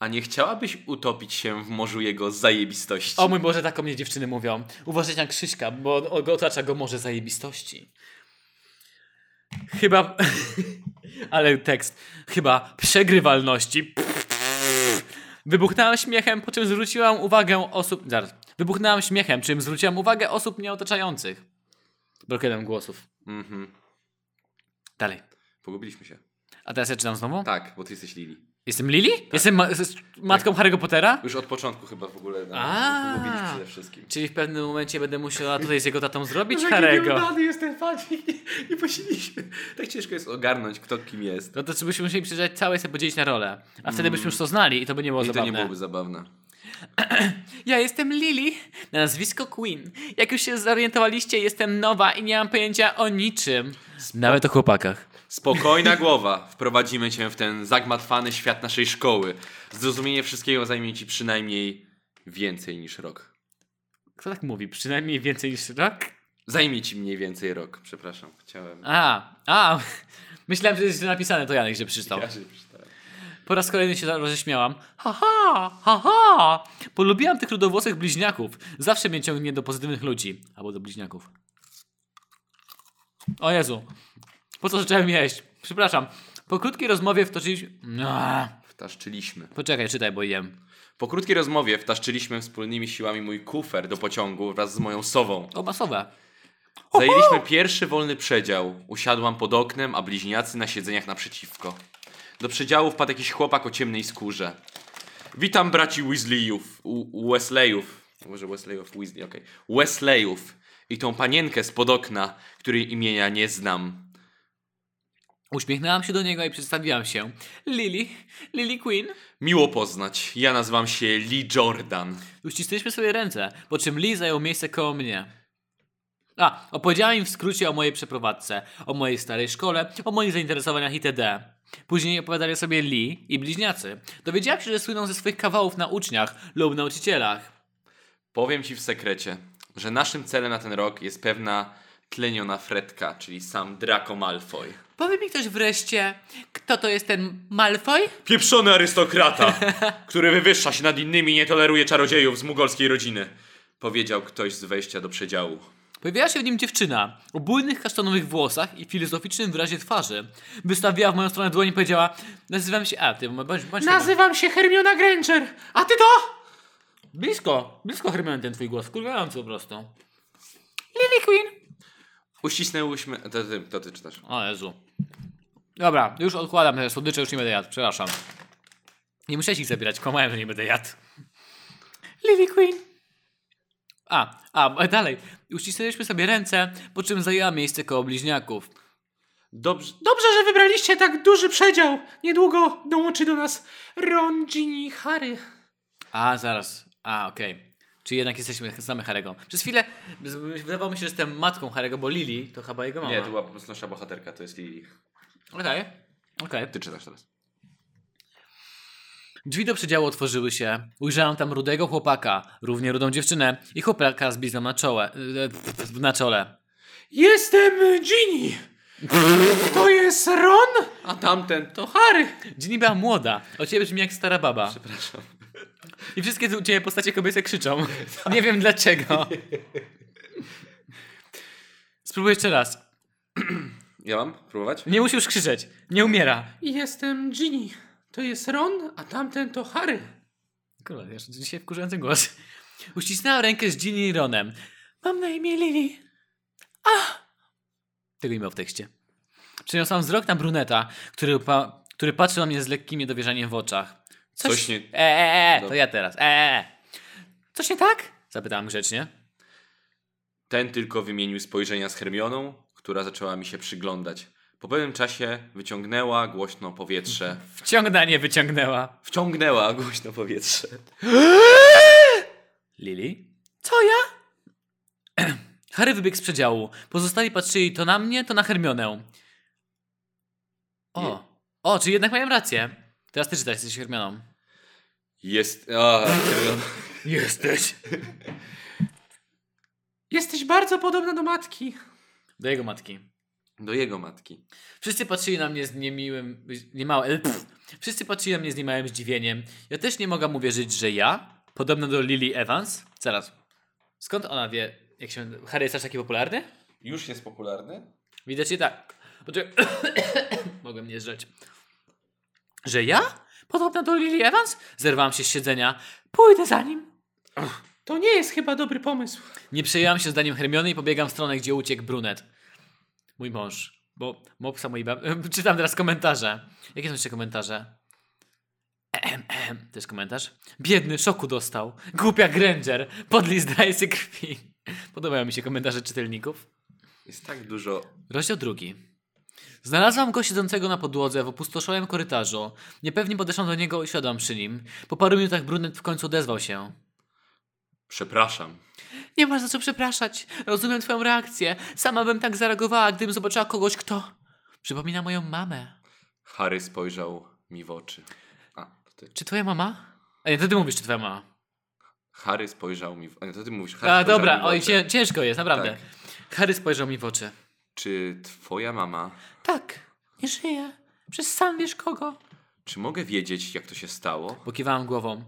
A nie chciałabyś utopić się w morzu jego zajebistości? O mój Boże, tak o mnie dziewczyny mówią. Uważajcie na Krzyśka, bo on- otacza go morze zajebistości. Chyba... Ale tekst. Chyba przegrywalności. Wybuchnęłam śmiechem, po czym zwróciłam uwagę osób... Zaraz. Wybuchnęłam śmiechem, czym zwróciłam uwagę osób mnie otaczających. Blokedem głosów. Mhm. Dalej. Pogubiliśmy się. A teraz ja czytam znowu? Tak, bo ty jesteś Lili. Jestem Lily? Jestem ma- matką Harry'ego Pottera? Już od początku chyba w ogóle no, A. pogubiliś przede wszystkim. Czyli w pewnym momencie będę musiała tutaj z jego tatą zrobić Harry'ego. jest ten fanik, nie, nie posiliśmy. Tak ciężko jest ogarnąć, kto kim jest. No to co byśmy musieli przeczytać całe sobie podzielić na rolę. A wtedy byśmy już to znali i to by nie było I to zabawne. nie byłoby zabawne. Ja jestem Lily, na nazwisko Queen. Jak już się zorientowaliście, jestem nowa i nie mam pojęcia o niczym. Nawet o chłopakach. Spokojna głowa. Wprowadzimy cię w ten zagmatwany świat naszej szkoły. Zrozumienie wszystkiego zajmie ci przynajmniej więcej niż rok. Kto tak mówi? Przynajmniej więcej niż rok? Zajmie ci mniej więcej rok, przepraszam. Chciałem. A, a. Myślałem, że jest napisane, to Janek, że przeczytał. Ja się przeczytałem. Po raz kolejny się roześmiałam. Haha, haha. Polubiłam tych rudowłosych bliźniaków. Zawsze mnie ciągnie do pozytywnych ludzi. Albo do bliźniaków. O Jezu. Po co zacząłem jeść? Przepraszam. Po krótkiej rozmowie wtoczyliśmy... Aaa. Wtaszczyliśmy. Poczekaj, czytaj, bo jem. Po krótkiej rozmowie wtaszczyliśmy wspólnymi siłami mój kufer do pociągu wraz z moją sową. O, masowe. Zajęliśmy pierwszy wolny przedział. Usiadłam pod oknem, a bliźniacy na siedzeniach naprzeciwko. Do przedziału wpadł jakiś chłopak o ciemnej skórze. Witam braci Weasleyów. U- Wesleyów. Może Wesleyów, Weasley, okej. Wesleyów. I tą panienkę spod okna, której imienia nie znam. Uśmiechnęłam się do niego i przedstawiłam się. Lily, Lily Queen. Miło poznać. Ja nazywam się Lee Jordan. Uścisnęliśmy sobie ręce, po czym Lee zajął miejsce koło mnie. A, opowiedziałem im w skrócie o mojej przeprowadzce, o mojej starej szkole, o moich zainteresowaniach itd. Później opowiadali sobie Lee i bliźniacy. Dowiedziałam się, że słyną ze swoich kawałów na uczniach lub nauczycielach. Powiem ci w sekrecie, że naszym celem na ten rok jest pewna tleniona Fredka, czyli sam Draco Malfoy. Powie mi ktoś wreszcie, kto to jest ten Malfoy? Pieprzony arystokrata, który wywyższa się nad innymi i nie toleruje czarodziejów z mugolskiej rodziny. Powiedział ktoś z wejścia do przedziału. Pojawiła się w nim dziewczyna o bujnych kasztanowych włosach i filozoficznym wyrazie twarzy. Wystawiła w moją stronę dłoń i powiedziała: Nazywam się. A, ty bądź, bądź Nazywam się Hermiona Granger. A ty to? Blisko, blisko Hermione ten twój głos, kurwający po prostu. Lily Queen. Uścisnęłyśmy... To ty, to ty czytasz. O Jezu. Dobra, już odkładam te słodycze, już nie będę jadł, przepraszam. Nie muszę ich zabierać, kłamałem, że nie będę jadł. Lily Queen. A, a, dalej. Uścisnęliśmy sobie ręce, po czym zajęła miejsce koło bliźniaków. Dobrze. Dobrze, że wybraliście tak duży przedział. Niedługo dołączy do nas Ron, Ginny i Harry. A, zaraz. A, okej. Czyli jednak jesteśmy, znamy Harego. Przez chwilę wydawało mi się, że jestem matką Harego, bo Lily to chyba jego mama. Nie, to była po prostu nasza bohaterka, to jest Lily. Okej, okej. Ty czytasz teraz. Drzwi do przedziału otworzyły się. Ujrzałam tam rudego chłopaka, równie rudą dziewczynę i chłopaka z blizną na czole. e, Na czole. Jestem Ginny. To jest Ron? A tamten to... To Harry. Ginny była młoda. O ciebie brzmi jak stara baba. Przepraszam. I wszystkie u ciebie postacie kobiece krzyczą. Nie wiem dlaczego. Spróbuj jeszcze raz. Ja mam próbować? Nie musisz krzyczeć. Nie umiera. Jestem Ginny. To jest Ron, a tamten to Harry. Kurwa, jeszcze dzisiaj wkurzający głos. Uścisnęła rękę z Ginny i Ronem. Mam na imię Lily. A! Tego nie ma w tekście. Przeniosłam wzrok na bruneta, który, pa, który patrzył na mnie z lekkim niedowierzaniem w oczach. Coś nie- E, e, e, to ja teraz. E, e, e. Coś nie tak? Zapytałam grzecznie. Ten tylko wymienił spojrzenia z Hermioną, która zaczęła mi się przyglądać. Po pewnym czasie wyciągnęła głośno powietrze. Wciągnęła, nie wyciągnęła. Wciągnęła głośno powietrze. Lily? Co ja? Harry wybiegł z przedziału. Pozostali patrzyli to na mnie, to na Hermionę. O, o, czy jednak miałem rację. Teraz ty czytaj, jesteś Hermioną. Jest... A. Jesteś. Jesteś bardzo podobna do matki. Do jego matki. Do jego matki. Wszyscy patrzyli na mnie z niemiłym, niemałe, pff, wszyscy patrzyli na mnie z niemałym zdziwieniem. Ja też nie mogłam uwierzyć, że ja, podobna do Lily Evans, zaraz, skąd ona wie, jak się, Harry jest aż taki popularny? Już jest popularny? Widocznie tak. Poczekaj. Mogłem nie zrzeć. Że ja? Podobna do Lily Evans? Zerwałam się z siedzenia. Pójdę za nim. To nie jest chyba dobry pomysł. Nie przejęłam się zdaniem Hermiony i pobiegam w stronę, gdzie uciekł brunet. Mój mąż. Bo mopsa mojej bab... Czytam teraz komentarze. Jakie są jeszcze komentarze? Ehem, ehem. To jest komentarz. Biedny, szoku dostał. Głupia Granger. Podli się krwi. Podobają mi się komentarze czytelników. Jest tak dużo. Rozdział drugi. Znalazłam go siedzącego na podłodze w opustoszonym korytarzu. Niepewnie podeszłam do niego i siadłam przy nim. Po paru minutach brunet w końcu odezwał się. Przepraszam. Nie masz za co przepraszać. Rozumiem twoją reakcję. Sama bym tak zareagowała, gdybym zobaczyła kogoś, kto... Przypomina moją mamę. Harry spojrzał mi w oczy. A, to ty. Czy twoja mama? A nie, to ty mówisz, czy twoja mama. Harry spojrzał mi w... A nie, to ty mówisz. Harry A, spojrzał mi dobra, w oj, oczy. cię, ciężko jest, naprawdę. Tak. Harry spojrzał mi w oczy. Czy twoja mama... Tak, nie żyje. Przez sam wiesz kogo. Czy mogę wiedzieć, jak to się stało? Pokiwałam głową.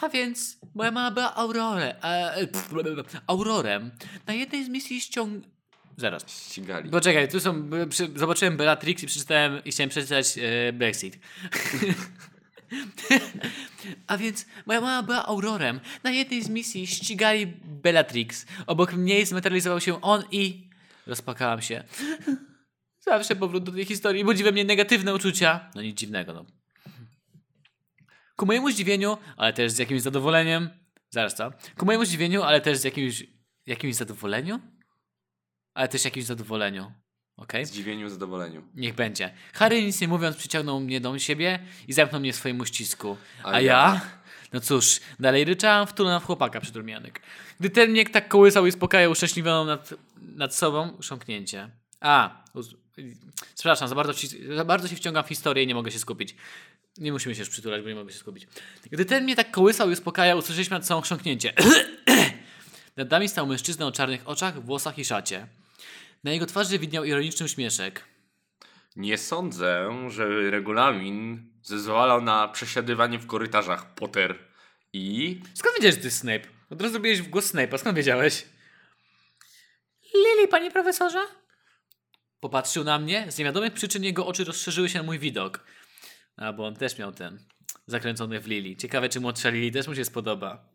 A więc moja mama była Aurorę, e, pff, Aurorem. Na jednej z misji ściąg... Zaraz. Ścigali. Poczekaj, tu są. Przy, zobaczyłem Bellatrix i przeczytałem i chciałem przeczytać e, Brexit. A więc moja mama była Aurorem. Na jednej z misji ścigali Bellatrix. Obok mnie zmaterializował się on i. Rozpakałam się. Zawsze powrót do tej historii budzi we mnie negatywne uczucia. No nic dziwnego, no. Ku mojemu zdziwieniu, ale też z jakimś zadowoleniem. Zaraz co? Ku mojemu zdziwieniu, ale też z jakimś. jakimś zadowoleniu? Ale też jakimś zadowoleniu. Okej? Zdziwieniu, zadowoleniu. Niech będzie. Harry nic nie mówiąc przyciągnął mnie do siebie i zamknął mnie w swoim uścisku. A, A ja? ja? No cóż, dalej ryczałam wtulona w chłopaka przytulmianek. Gdy ten mnie tak kołysał i uspokajał uszczęśliwioną nad, nad sobą, chrząknięcie. A, uz- przepraszam, za bardzo, ci, za bardzo się wciągam w historię i nie mogę się skupić. Nie musimy się już przytulać, bo nie mogę się skupić. Gdy ten mnie tak kołysał i uspokajał, usłyszeliśmy nad sobą chrząknięcie. Nad nami stał mężczyzna o czarnych oczach, włosach i szacie. Na jego twarzy widniał ironiczny uśmieszek. Nie sądzę, że regulamin zezwalał na przesiadywanie w korytarzach Potter i... Skąd wiedziałeś, że to jest Snape? Od razu zrobiłeś w głos Snape'a, skąd wiedziałeś? Lili, panie profesorze? Popatrzył na mnie, z niewiadomych przyczyn jego oczy rozszerzyły się na mój widok. A, bo on też miał ten zakręcony w Lili. Ciekawe, czy młodsza Lili też mu się spodoba.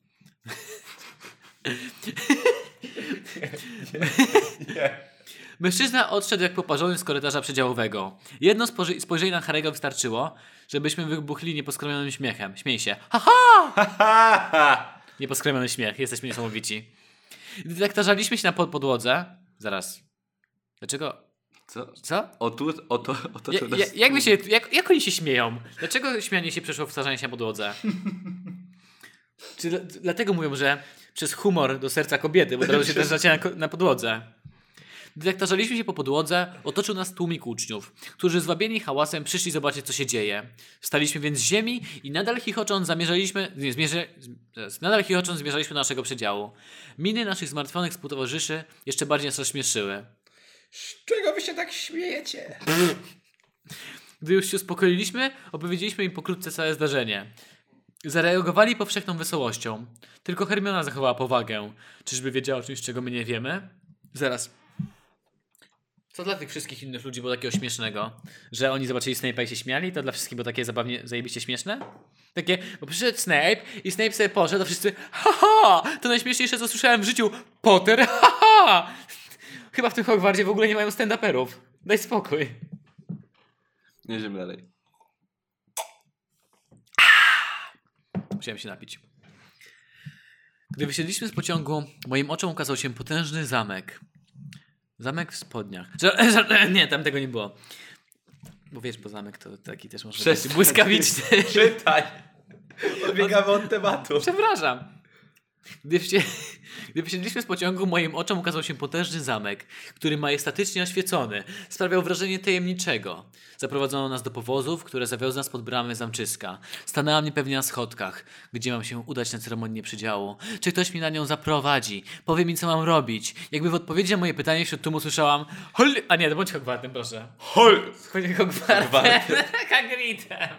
Mężczyzna odszedł jak poparzony z korytarza przedziałowego. Jedno spojrzy- spojrzenie na Harego wystarczyło, żebyśmy wybuchli nieposkromionym śmiechem. Śmiej się. Haha! Nieposkremiony śmiech. Jesteśmy niesamowici. Gdy tak tarzaliśmy się na pod podłodze... Zaraz. Dlaczego... Co? Co? O tu, o to, o to, Ja, to ja, jak, się, jak, jak oni się śmieją? Dlaczego śmianie się przeszło w tarzanie się na podłodze? Czy dla- dlatego mówią, że przez humor do serca kobiety, bo od razu się też zaczyna na, na podłodze. Gdy tak tarzaliśmy się po podłodze, otoczył nas tłumik uczniów, którzy zwabieni hałasem przyszli zobaczyć, co się dzieje. Wstaliśmy więc z ziemi i nadal chichocząc zamierzaliśmy, nie, zmierzy, nadal chichocząc zmierzaliśmy do naszego przedziału. Miny naszych zmartwionych współtowarzyszy jeszcze bardziej nas rozśmieszyły. Z czego wy się tak śmiejecie? Gdy już się uspokoiliśmy, opowiedzieliśmy im pokrótce całe zdarzenie. Zareagowali powszechną wesołością. Tylko Hermiona zachowała powagę. Czyżby wiedziała o czymś, czego my nie wiemy? Zaraz. Co dla tych wszystkich innych ludzi było takiego śmiesznego? Że oni zobaczyli Snape'a i się śmiali? To dla wszystkich było takie zabawnie, zajebiście śmieszne? Takie, bo przyszedł Snape i Snape sobie poszedł, to wszyscy haha, to najśmieszniejsze co słyszałem w życiu, Potter, haha! Chyba w tym Hogwarcie w ogóle nie mają stand-uperów. Daj spokój. Jedziemy dalej. Musiałem się napić. Gdy wysiedliśmy z pociągu, moim oczom ukazał się potężny zamek. Zamek w spodniach. Nie, tam tego nie było. Bo wiesz, bo zamek to taki też może być Przestań. błyskawiczny. Czytaj! Odbiegamy od tematu. Przepraszam. Gdy, wsie, Gdy wysiedliśmy z pociągu, moim oczom ukazał się potężny zamek, który majestatycznie oświecony. Sprawiał wrażenie tajemniczego. Zaprowadzono nas do powozów, które zawiozły nas pod bramy zamczyska. Stanęłam niepewnie na schodkach, gdzie mam się udać na ceremonię przydziału. Czy ktoś mnie na nią zaprowadzi? Powie mi, co mam robić. Jakby w odpowiedzi na moje pytanie wśród tłumu słyszałam Hol... A nie, bądź Hogwartem, proszę. Hol... Hogwartem. Hagridem.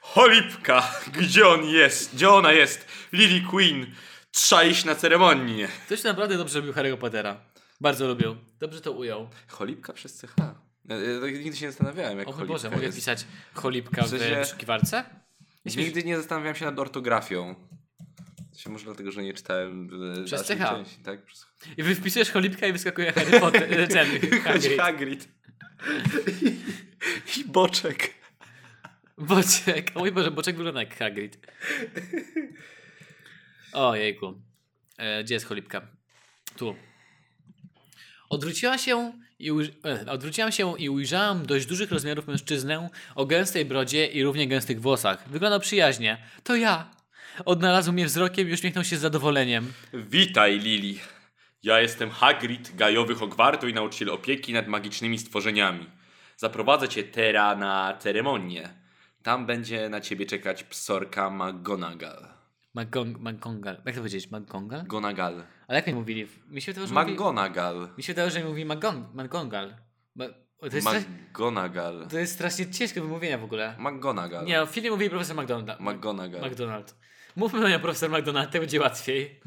Holipka! Gdzie on jest? Gdzie ona jest? Lily Queen! Trzeba iść na ceremonię. Ktoś naprawdę dobrze lubił Harry'ego Pottera. Bardzo lubił. Dobrze to ujął. Cholipka przez CH. Ja, ja tak nigdy się nie zastanawiałem, jak O mój cholipka Boże, mogę jest. pisać cholipka w, W sensie- wyszukiwarce? Nigdy nie zastanawiałem się nad ortografią. To się może dlatego, że nie czytałem e, Przez dalszej CH. części, tak? Przez I wy wpisujesz cholipka i wyskakuje Harry Potter, ten, Hagrid. Hagrid. I boczek. Boczek. O mój Boże, Boczek wygląda jak Hagrid. O jejku. E, gdzie jest cholipka? Tu. Odwróciła się i e, odwróciłam się i ujrzałam dość dużych rozmiarów mężczyznę o gęstej brodzie i równie gęstych włosach. Wyglądał przyjaźnie. To ja. Odnalazł mnie wzrokiem i uśmiechnął się z zadowoleniem. Witaj, Lili. Ja jestem Hagrid, gajowy Hogwartu i nauczyciel opieki nad magicznymi stworzeniami. Zaprowadzę cię teraz na ceremonię. Tam będzie na ciebie czekać psorka McGonagall. McGong... McGongal. Jak to powiedzieć? McGongal? Gonagal. Ale jak oni mówili? Mi się wydawało, że mówi... McGonagall. Mi się wydawało, że mówi. McGongal. Ma... To jest. McGonagall. to jest strasznie ciężkie do wymówienia w ogóle. McGonagall. Nie, w filmie mówi profesor McDonald. McGonagall. McDonald. Mówmy na nią profesor McDonald, to będzie łatwiej.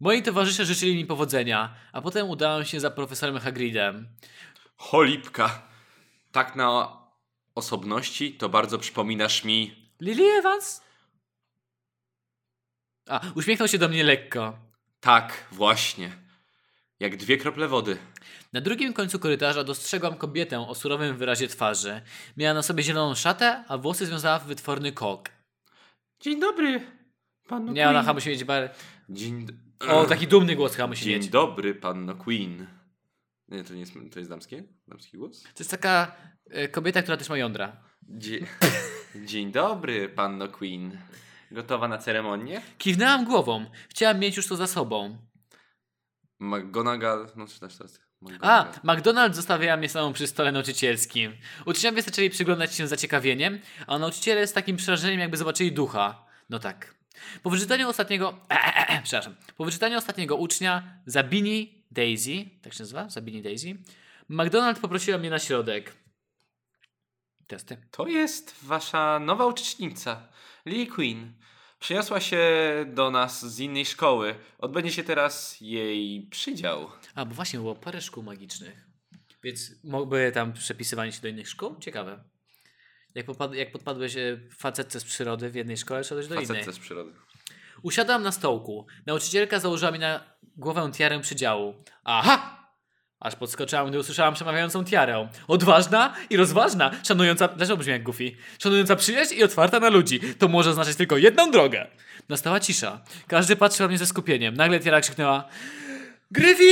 Moi towarzysze życzyli mi powodzenia, a potem udałem się za profesorem Hagridem. Cholipka. Tak na osobności to bardzo przypominasz mi... Lily Evans? A, uśmiechnął się do mnie lekko. Tak, właśnie. Jak dwie krople wody. Na drugim końcu korytarza dostrzegłam kobietę o surowym wyrazie twarzy. Miała na sobie zieloną szatę, a włosy związała w wytworny kok. Dzień dobry, panu Nie, ona Queen. chyba musi mieć bar... Dzień... O, taki dumny głos chyba musi Dzień mieć. dobry, panno Queen. Nie, to nie jest, to jest damskie? Damski głos? To jest taka e, kobieta, która też ma jądra. Dzie... Dzień dobry, panno Queen. Gotowa na ceremonię? Kiwnęłam głową. Chciałam mieć już to za sobą. McGonagall... No czytasz teraz. A, McGonagall. McDonald zostawia mnie samą przy stole nauczycielskim. Uczniowie zaczęli przyglądać się z zaciekawieniem, a nauczyciele z takim przerażeniem jakby zobaczyli ducha. No tak. Po wyczytaniu ostatniego... przepraszam. Po wyczytaniu ostatniego ucznia, Zabini Daisy, tak się nazywa? Zabini Daisy, McDonald poprosiła mnie na środek. Teraz ty. To jest wasza nowa uczestnica, Lily Queen. Przyniosła się do nas z innej szkoły. Odbędzie się teraz jej przydział. A, bo właśnie było parę szkół magicznych. Więc mógłby tam przepisywanie się do innych szkół? Ciekawe. Jak, popad- jak podpadłeś e, facetce z przyrody w jednej szkole, szedłeś do innej. Facetce z przyrody. Usiadłam na stołku. Nauczycielka założyła mi na głowę tiarę przydziału. Aha! Aż podskoczyłam, gdy usłyszałam przemawiającą tiarę. Odważna i rozważna, szanująca... Dlaczego brzmi jak Goofy? Szanująca przyjaźń i otwarta na ludzi. To może oznaczać tylko jedną drogę. Nastała cisza. Każdy patrzył na mnie ze skupieniem. Nagle tiara krzyknęła... Gryffindor,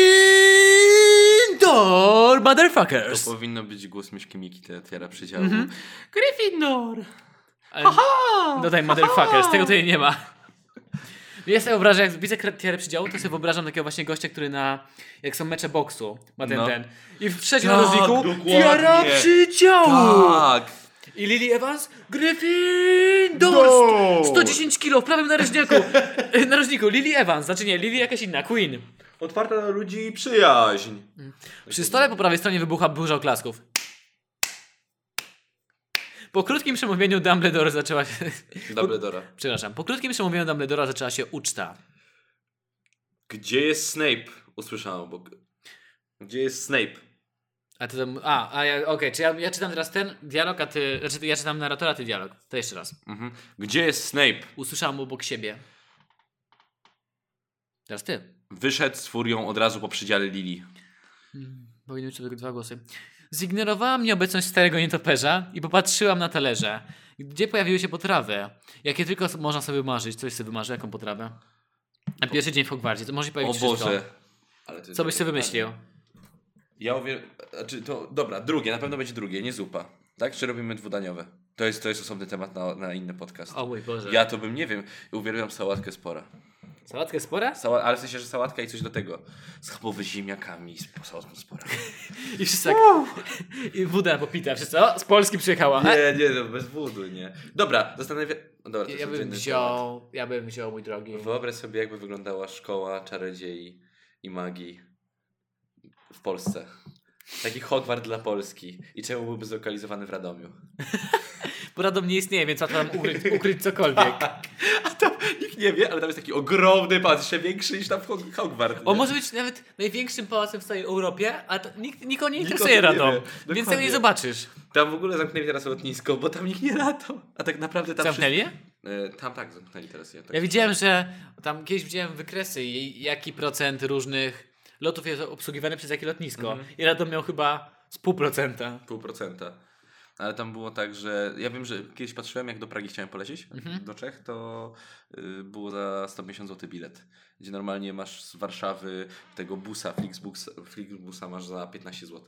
To motherfuckers! powinno być głos myszki Miki, te tiara przydziału. Mhm. Gryffindor. Ale Dodaj motherfuckers, tego tutaj nie ma. Ja sobie wyobrażam, jak widzę tiarę przydziału, to sobie wyobrażam takiego właśnie gościa, który na, jak są mecze boksu, ma ten, No. ten. I w trzecim Tak, rozdziału dokładnie. tiara przydziału! Tak! I Lily Evans, Gryffindor! No. 110 kilo w prawym narożniku. narożniku, Lily Evans, znaczy nie, Lily jakaś inna, Queen. Otwarta na ludzi i przyjaźń. Przy stole po prawej stronie wybucha burza oklasków. Po krótkim przemówieniu Dumbledore zaczęła się... Dumbledora. Przepraszam, po krótkim przemówieniu Dumbledora zaczęła się uczta. Gdzie jest Snape? Usłyszałem obok. Gdzie jest Snape? A ty tam, a, a ja, okej, czy ja, ja czytam teraz ten dialog, a ty, znaczy ja czytam narratora, ty dialog. To jeszcze raz. Mhm. Gdzie jest Snape? Usłyszałam obok siebie. Teraz ty. Wyszedł z furią od razu po przydziale Lili. Hmm, powinny być tylko dwa głosy. Zignorowałam nieobecność starego nietoperza i popatrzyłam na talerze, gdzie pojawiły się potrawy. Jakie tylko można sobie wymarzyć. Coś sobie wymarzy, jaką potrawę? Na pierwszy dzień w Hogwarcie, to może się O Boże. Ale to jest Co byś sobie wymyślił? Ja uwiel... Znaczy to... Dobra, drugie. Na pewno będzie drugie, nie zupa. Tak? Czy robimy dwudaniowe? To jest, to jest osobny temat na, na inny podcast. O mój Boże. Ja to bym, nie wiem, uwielbiam sałatkę spora. Sałatkę spora? Sała, ale w sensie, że sałatka i coś do tego. Schabowy z ziemniakami, z sałatką spora. I wszyscy tak... I woda popita. Wszyscy, o, z Polski przyjechała. Nie, nie, no bez wódu, nie. Dobra, zastanawiam... no Dobra, to Ja bym wziął, ja bym wziął, mój drogi. Wyobraź sobie, jakby wyglądała szkoła czarodziei i magii w Polsce. Taki Hogwart dla Polski. I czemu byłby zlokalizowany w Radomiu? Bo Radom nie istnieje, więc łatwo nam ukryć, ukryć cokolwiek. A tam nikt nie wie, ale tam jest taki ogromny pałac, jeszcze większy niż tam w Hog- Hogwart. On może być nawet największym pałacem w całej Europie, a to nikt, nikogo nie interesuje Radom. Więc tego nie zobaczysz. Tam w ogóle zamknęli teraz lotnisko, bo tam nikt nie latał. A tak naprawdę tam Zamknęli je? wszyscy- E, tam tak, zamknęli teraz. Ja, tak. Ja widziałem, że tam kiedyś widziałem wykresy, jaki procent różnych lotów jest obsługiwany przez jakie lotnisko. Mhm. I Radom miał chyba z pół procenta. Pół procenta. Ale tam było tak, że ja wiem, że kiedyś patrzyłem, jak do Pragi chciałem polecieć, Mhm. do Czech, to y, było za 150 zł bilet. Gdzie normalnie masz z Warszawy tego busa, Flixbusa, Flixbusa masz za 15 zł.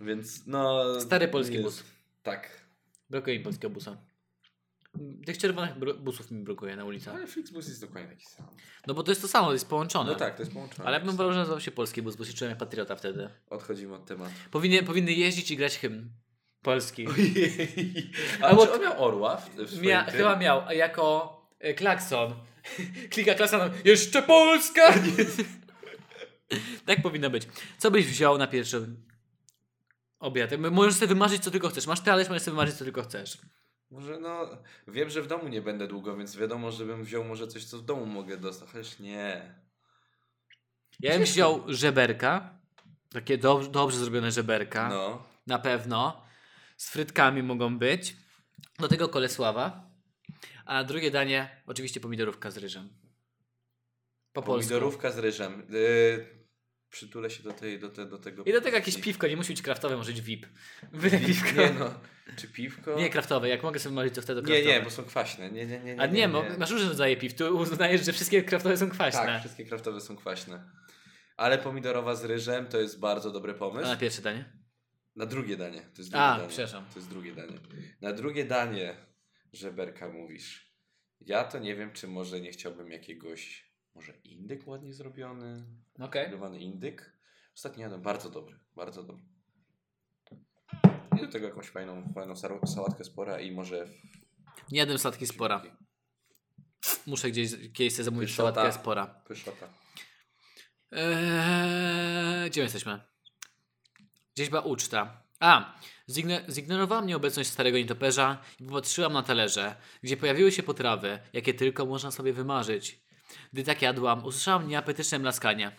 Więc no... Stary polski jest- bus. Tak. Brakuje mi polskiego busa. Tych czerwonych busów mi brakuje na ulicach. Ale Flixbus jest dokładnie taki sam. No bo to jest to samo, jest połączone. No tak, to jest połączone. Ale ja bym wolał, że nazywał się polski bus, bo się czułem jak patriota wtedy. Odchodzimy od tematu. Powinny, powinny jeździć i grać hymn polski. A czy on miał orła w, Mia, tym? chyba miał jako e, klakson. Klika klakson. Jeszcze Polska! tak powinno być. Co byś wziął na pierwszy obiad? Możesz sobie wymarzyć co tylko chcesz. Masz talerz, możesz sobie wymarzyć co tylko chcesz. Może no, wiem, że w domu nie będę długo, więc wiadomo, żebym wziął może coś, co w domu mogę dostać. Chociaż nie. Ja bym wziął żeberka. Takie dobrze zrobione żeberka. No. Na pewno. Z frytkami mogą być. Do tego kolesława. A drugie danie, oczywiście pomidorówka z ryżem. Po polsku. Pomidorówka z ryżem. Yy, przytulę się do, tej, do, te, do tego. I do tego jakieś piwko, nie musi być kraftowe, może być VIP. Byle piwko. Nie no. Czy piwko? Nie kraftowe, jak mogę sobie marzyć, to wtedy nie, kraftowe. nie, bo są kwaśne. Nie, nie, nie. nie A nie, mo- masz różne rodzaje piw, tu uznajesz, że wszystkie kraftowe są kwaśne. Tak, wszystkie kraftowe są kwaśne. Ale pomidorowa z ryżem to jest bardzo dobry A pomysł. na pierwsze danie? Na drugie danie. To jest drugie A, danie. przepraszam. To jest drugie danie. Na drugie danie żeberka mówisz. Ja to nie wiem, czy może nie chciałbym jakiegoś. Może indyk ładnie zrobiony. Okej. Grillowany indyk. Ostatnio jadłem bardzo dobry. Bardzo dobry. I do tego jakąś fajną, fajną sałatkę spora i może. Nie jadłem sałatki spora. Muszę gdzieś kiedyś sobie zamówić Pyszota. sałatkę spora. Pyszota. Eee, gdzie my jesteśmy? Gdzieś była uczta. A, zigno- zignorowałam nieobecność starego nietoperza i popatrzyłam na talerze, gdzie pojawiły się potrawy, jakie tylko można sobie wymarzyć. Gdy tak jadłam, usłyszałam nieapetyczne mlaskanie.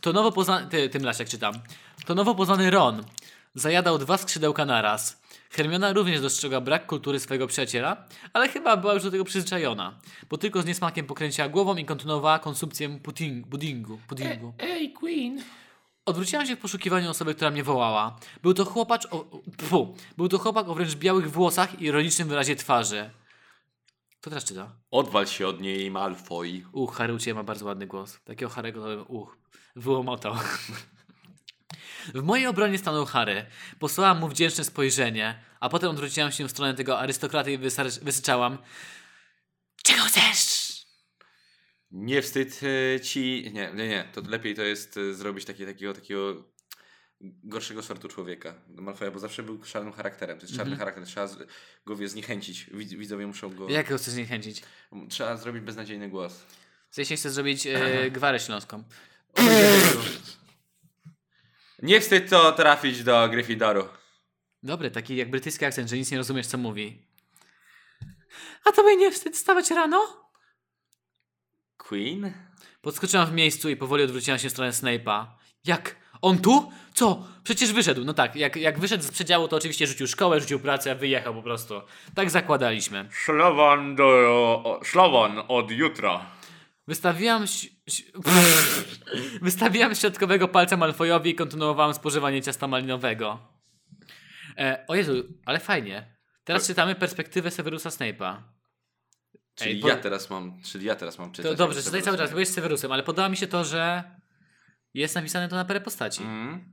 To nowo poznany... Ty, tym jak czytam. To nowo poznany Ron zajadał dwa skrzydełka naraz. Hermiona również dostrzegła brak kultury swojego przyjaciela, ale chyba była już do tego przyzwyczajona, bo tylko z niesmakiem pokręciła głową i kontynuowała konsumpcję pudding, puddingu. Ej, Queen. Odwróciłam się w poszukiwaniu osoby, która mnie wołała. Był to chłopacz o, pfu, był to chłopak o wręcz białych włosach i ironicznym wyrazie twarzy. Kto teraz czyta? Odwal się od niej, Malfoy. Uch, Harry u Ciebie ma bardzo ładny głos. Takiego Harry'ego to bym, uch, wyłomotał. W mojej obronie stanął Harry. Posłałam mu wdzięczne spojrzenie, a potem odwróciłam się w stronę tego arystokraty i wysyczałam. Czego chcesz? Nie wstyd e, ci. Nie, nie, nie. To lepiej to jest e, zrobić takie, takiego, takiego gorszego sortu człowieka. Malfoja, bo zawsze był szarym charakterem. To jest czarny charakter. Trzeba go wie, zniechęcić. Widz, widzowie muszą go. Jak go chcesz zniechęcić? Trzeba zrobić beznadziejny głos. W sensie chcę zrobić e, gwarę śląską. Nie wstyd to trafić do Gryffindoru. Dobry, taki jak brytyjski akcent, że nic nie rozumiesz, co mówi. A tobie nie wstyd stawać rano? Queen? Podskoczyłam w miejscu i powoli odwróciłam się w stronę Snape'a. Jak? On tu? Co? Przecież wyszedł. No tak, jak, jak wyszedł z przedziału, to oczywiście rzucił szkołę, rzucił pracę, wyjechał po prostu. Tak zakładaliśmy. Szlawan do. Szlawan od jutra. Wystawiłam... Wystawiłam środkowego palca Malfojowi i kontynuowałam spożywanie ciasta malinowego. E, o Jezu, ale fajnie. Teraz czytamy perspektywę Severusa Snape'a. Czyli Ej, po- ja teraz mam. Czyli ja teraz mam czytać. To dobrze, czytaj cały czas, jest Severusem, ale podoba mi się to, że jest napisane to na parę postaci. Mm.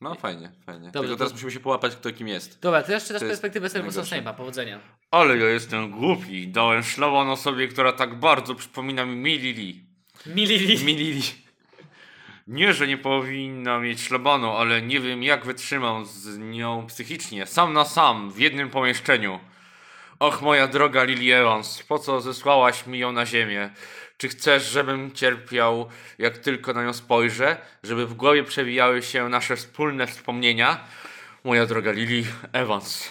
No fajnie, fajnie. Dobrze, Tylko teraz to- musimy się połapać, kto kim jest. Dobra, to jeszcze raz perspektywę najgorsze. Snape'a. Powodzenia. Ale ja jestem głupi. Dałem szlaban osobie, która tak bardzo przypomina mi Milili. Milili. Milili. Nie, że nie powinna mieć szlabanu, ale nie wiem jak wytrzymam z nią psychicznie. Sam na sam, w jednym pomieszczeniu. Och, moja droga Lily Evans, po co zesłałaś mi ją na ziemię? Czy chcesz, żebym cierpiał, jak tylko na nią spojrzę? Żeby w głowie przewijały się nasze wspólne wspomnienia? Moja droga Lily Evans.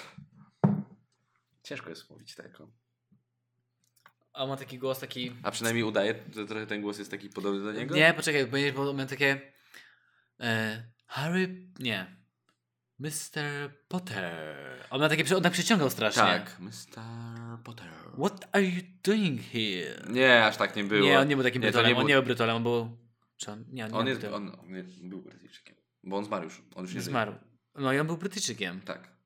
Ciężko jest mówić taką. A on ma taki głos taki... A przynajmniej udaje, że trochę ten głos jest taki podobny do niego? Nie, poczekaj, bo- miał takie... E, Harry... Nie. Mr. Potter. On miał takie... On tak przyciągał strasznie. Tak, Mr. Potter. What are you doing here? Nie, aż tak nie było. Nie, on nie był takim Nie, to brytolem. nie on był- nie był brytolem, on był... Czy on... Nie, on nie On, jest, on, on jest- był Brytyjczykiem. Bo on zmarł już. On już nie żyje. Zmarł. No i on był Brytyjczykiem. Tak.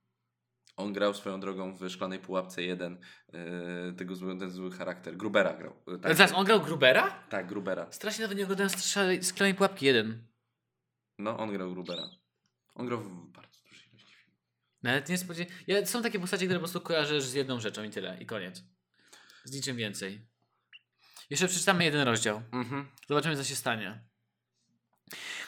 On grał swoją drogą w Szklanej Pułapce 1. Yy, tego zły, ten zły charakter. Grubera grał. Yy, tak, zaraz, on grał Grubera? tak, Grubera. Strasznie nawet nie oglądałem Szklanej Pułapki 1. No, on grał Grubera. On grał w Nawet nie spodziewałem... Ja, są takie postacie, które po prostu kojarzysz z jedną rzeczą i tyle. I koniec. Z niczym więcej. Jeszcze przeczytamy jeden rozdział. Mhm. Zobaczymy, co się stanie.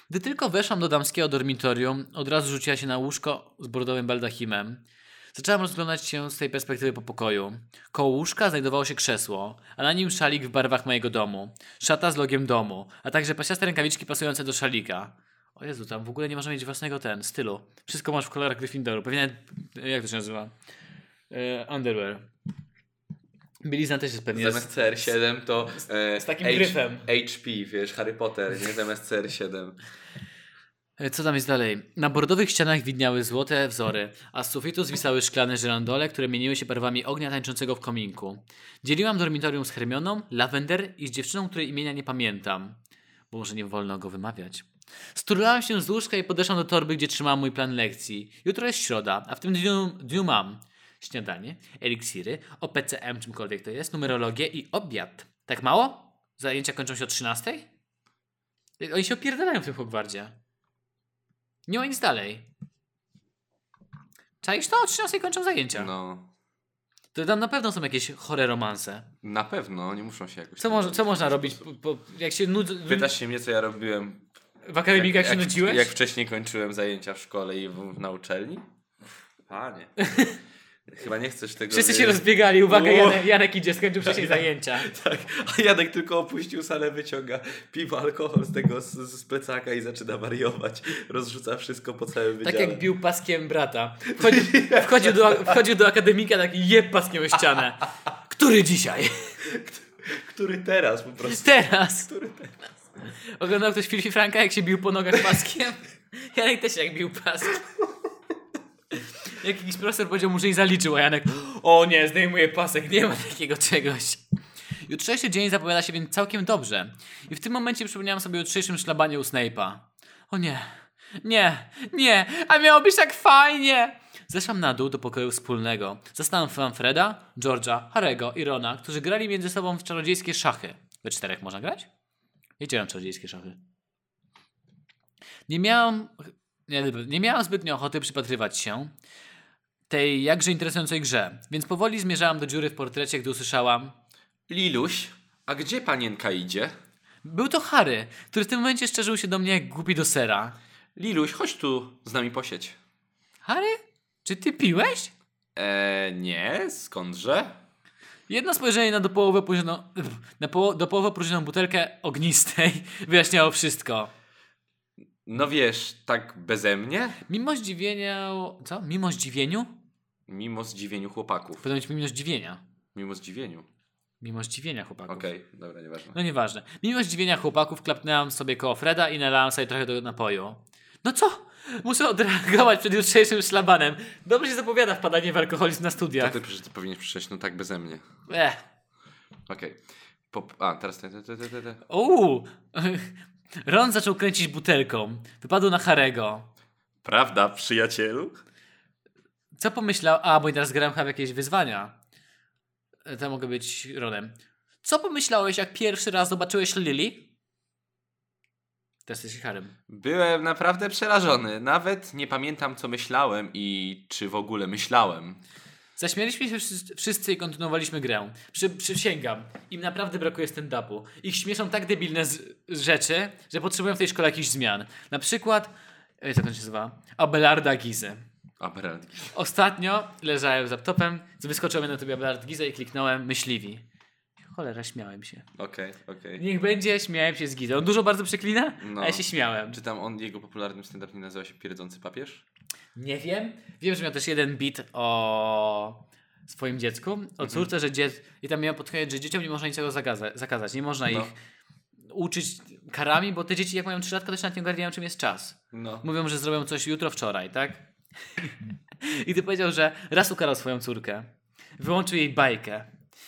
Gdy tylko weszłam do damskiego dormitorium, od razu rzuciła się na łóżko z bordowym baldachimem. Zaczęłam rozglądać się z tej perspektywy po pokoju. Koło łóżka znajdowało się krzesło, a na nim szalik w barwach mojego domu, szata z logiem domu, a także pasiaste rękawiczki pasujące do szalika. O Jezu, tam w ogóle nie można mieć własnego ten, stylu. Wszystko masz w kolorach Gryffindoru. Pewnie, jak to się nazywa? E, underwear. Bielizna też jest pewnie... Zamiast CR7 to e, z takim H- gryfem. HP, wiesz, Harry Potter, nie zamiast CR7. E, Co tam jest dalej? Na bordowych ścianach widniały złote wzory, a z sufitu zwisały szklane żyrandole, które mieniły się barwami ognia tańczącego w kominku. Dzieliłam dormitorium z Hermioną, Lavender i z dziewczyną, której imienia nie pamiętam, bo może nie wolno go wymawiać. Sturlałam się z łóżka i podeszłam do torby, gdzie trzymałam mój plan lekcji. Jutro jest środa, a w tym dniu, dniu mam śniadanie, eliksiry, OPCM, czymkolwiek to jest, numerologię i obiad. Tak mało? Zajęcia kończą się o 13? Oni się opierdalają w tym Hogwardzie. Nie ma nic dalej. Czaisz to? O 13 kończą zajęcia. No, To tam na pewno są jakieś chore romanse. na pewno, nie muszą się jakoś... Co, może, co można robić? Po, po, jak się nud... Pytasz się mnie, co ja robiłem w akademikach jak, się nudziłeś? Jak wcześniej kończyłem zajęcia w szkole i w, na uczelni? Panie. Chyba nie chcesz tego Wszyscy się rozbiegali. Uwaga! Janek, Janek idzie, skończył wcześniej zajęcia. Tak, a Janek tylko opuścił salę, wyciąga piwo, alkohol z tego, z, z plecaka i zaczyna wariować. Rozrzuca wszystko po całym Tak wydziale. jak bił paskiem brata. Wchodzi, wchodził, do, wchodził do akademika taki jeb paskiem o ścianę. Który dzisiaj? Który teraz po prostu. Teraz. Który teraz. Oglądał ktoś Filfi Franka, jak się bił po nogach paskiem? Janek też jak bił paskiem. Jak jakiś profesor powiedział mu, że nie zaliczył, a Janek o nie, zdejmuje pasek, nie ma takiego czegoś. Jutrzejszy dzień zapowiada się więc całkiem dobrze. I w tym momencie przypomniałem sobie o jutrzejszym szlabanie u Snape'a. O nie, nie, nie, a miało być tak fajnie! Zeszłam na dół do pokoju wspólnego. Zastałem Freda, George'a, Harego i Rona, którzy grali między sobą w czarodziejskie szachy. We czterech można grać? Grałem w czarodziejskie szachy. Nie miałam, nie, nie miałam zbytnio ochoty przypatrywać się tej jakże interesującej grze, więc powoli zmierzałam do dziury w portrecie, gdy usłyszałam Liluś, a gdzie panienka idzie? Był to Harry, który w tym momencie szczerzył się do mnie jak głupi do sera. Liluś, chodź tu z nami posiedź. Harry? Czy ty piłeś? Eee, nie, skądże? Jedno spojrzenie na do połowy opróżnioną, na poło, do połowy butelkę ognistej wyjaśniało wszystko. No wiesz, tak beze mnie? Mimo zdziwienia... Co? Mimo zdziwieniu? Mimo zdziwieniu chłopaków. Powinno być mimo zdziwienia. Mimo zdziwieniu. Mimo zdziwienia chłopaków. Okej, dobra, nieważne. No nieważne. Mimo zdziwienia chłopaków klapnęłam sobie koło Freda i nalałam sobie trochę do napoju. No co? Muszę odreagować przed jutrzejszym szlabanem. Dobrze się zapowiada wpadanie w alkoholizm na To studiach. ty, przecież ty powinieneś przyjść, no tak beze mnie. Ech. Okej. Pop- A, teraz te, te, te, te, te. Uuu. Ron zaczął kręcić butelką. Wypadł na Harego. Prawda, przyjacielu? Co pomyślał? A, bo teraz grałem chyba jakieś wyzwania. E, To mogę być Ronem. Co pomyślałeś, jak pierwszy raz zobaczyłeś Lily? Teraz jesteś Harem. Byłem naprawdę przerażony. Nawet nie pamiętam, co myślałem i czy w ogóle myślałem. Zaśmialiśmy się wszyscy- i kontynuowaliśmy grę. Przy, przysięgam, im naprawdę brakuje stand-upu. Ich śmieszą tak debilne z, z rzeczy, że potrzebują w tej szkole jakichś zmian. Na przykład, jak on się nazywa? Abelarda Gizy. Aberrant. Ostatnio leżałem z laptopem, wyskoczyłem na tobie Abelard Gizę i kliknąłem myśliwi. Cholera, śmiałem się. Okej, okej. Niech będzie, śmiałem się z Gizą. On dużo bardzo przeklina, No. a ja się śmiałem. Czy tam on, jego popularnym stand-up nie nazywa się Pierdzący Papież? Nie wiem. Wiem, że miał też jeden bit o swoim dziecku, o Mhm. córce, że dziec... i tam miał podkreślić, że dzieciom nie można niczego zagaza- zakazać. Nie można No. ich uczyć karami, bo te dzieci jak mają 3 latka, to się nawet nie ogarniają czym jest czas. No. Mówią, że zrobią coś jutro, wczoraj, tak? I ty powiedział, że raz ukarał swoją córkę. Wyłączył jej bajkę.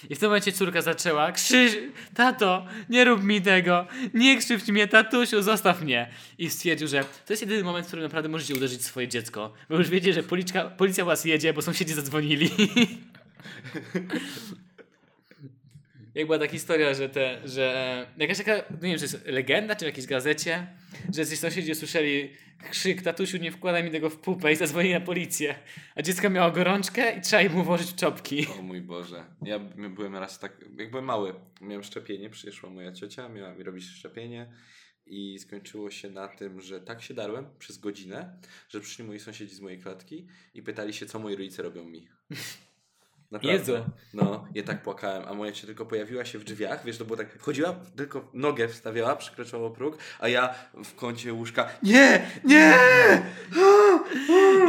I w tym momencie córka zaczęła krzyż... Tato, nie rób mi tego! Nie krzywdź mnie, tatusiu, zostaw mnie! I stwierdził, że to jest jedyny moment, w którym naprawdę możecie uderzyć swoje dziecko. Bo już wiecie, że policzka, policja was jedzie, bo sąsiedzi zadzwonili. Jak była ta historia, że te, że jakaś taka, no nie wiem, czy jest legenda, czy w jakiejś gazecie, że jacyś sąsiedzi usłyszeli krzyk, tatusiu nie wkładaj mi tego w pupę i zadzwonili na policję. A dziecko miało gorączkę i trzeba im włożyć czopki. O mój Boże. Ja byłem raz tak, jak byłem mały, miałem szczepienie, przyszła moja ciocia, miała mi robić szczepienie i skończyło się na tym, że tak się darłem przez godzinę, że przyszli moi sąsiedzi z mojej klatki i pytali się, co moi rodzice robią mi. Naprawdę. Jezu. No, ja tak płakałem, a moja ciocia tylko pojawiła się w drzwiach, wiesz, to było tak, wchodziła, tylko nogę wstawiała, przekraczała próg, a ja w kącie łóżka, nie, nie!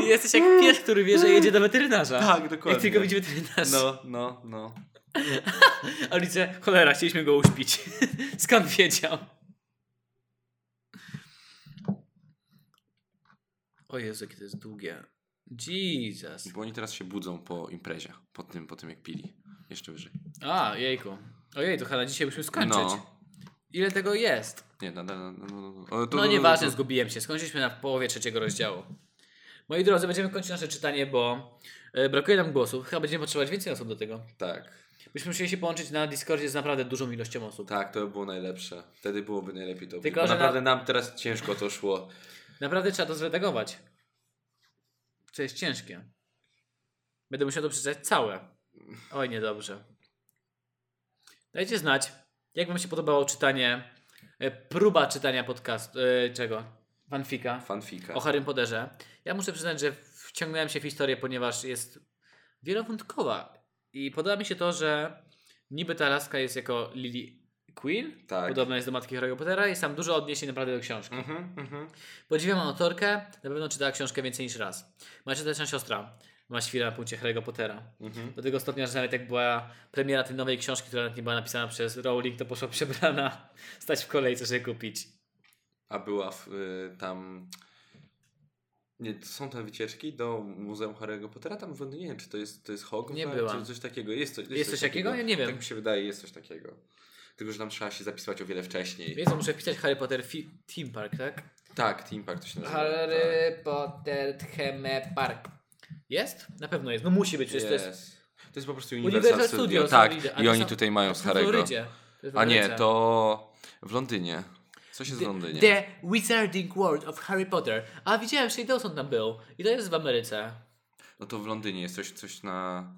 Jesteś jak pies, który wie, że jedzie do weterynarza. Tak, Jak dokładnie. tylko widzi weterynarz. No, no, no. A rodzice, cholera, chcieliśmy go uśpić. Skąd wiedział? O Jezu, jakie to jest długie. Jesus. Bo oni teraz się budzą po imprezie, po tym, po tym jak pili. Jeszcze wyżej. A, jejku. Ojej, to chyba dzisiaj musimy skończyć. No. Ile tego jest? Nie, no, no, no, no, no. O, to- No to- nieważne, to- zgubiłem się. Skończyliśmy na połowie trzeciego rozdziału. Moi drodzy, będziemy kończyć nasze czytanie, bo e, brakuje nam głosów. Chyba będziemy potrzebować więcej osób do tego. Tak, Byśmy musieli się połączyć na Discordzie z naprawdę dużą ilością osób. tak, to by było najlepsze. Wtedy byłoby najlepiej to. Tylko, bo naprawdę nam teraz ciężko to szło. Naprawdę trzeba to zredagować. Co jest ciężkie. Będę musiał to przeczytać całe. Oj, niedobrze. Dajcie znać, jak wam się podobało czytanie, e, próba czytania podcastu, e, czego? Fanfika Fanfika. o Harrym Potterze. Ja muszę przyznać, że wciągnąłem się w historię, ponieważ jest wielowątkowa. I podoba mi się to, że niby ta laska jest jako Lily Queen, Tak. podobna jest do matki Harry'ego Pottera i sam dużo odniesień naprawdę do książki. Mhm, mhm. Podziwiam autorkę, na pewno czytała książkę więcej niż raz. Moja też siostra ma świrę na punkcie Harry'ego Pottera. Mhm. Do tego stopnia, że nawet jak była premiera tej nowej książki, która nawet nie była napisana przez Rowling, to poszła przebrana stać w kolejce, żeby kupić. A była w, y, tam. Nie, to są te wycieczki do Muzeum Harry'ego Pottera tam w Londynie? Nie wiem, Czy to jest, to jest Hogwarts? Nie była. Czy coś takiego? Jest, to, jest, Jest coś takiego? Ja nie wiem. Tak mi się wydaje, jest coś takiego. Tylko, że tam trzeba się zapisywać o wiele wcześniej. Więc muszę wpisać Harry Potter fi- Theme Park, tak? Tak, Team Park to się nazywa. Harry Potter Theme Park. Jest? Na pewno jest. No musi być, tak. przecież to jest. To jest po prostu Universal Universal, Studios. Studio. Tak, Florida. I oni są- tutaj mają z Harry'ego. Florydzie. To jest w A nie, to w Londynie. Coś jest w Londynie. The Wizarding World of Harry Potter. A widziałem, że Dawson tam był. I to jest w Ameryce. No to w Londynie jest coś, coś na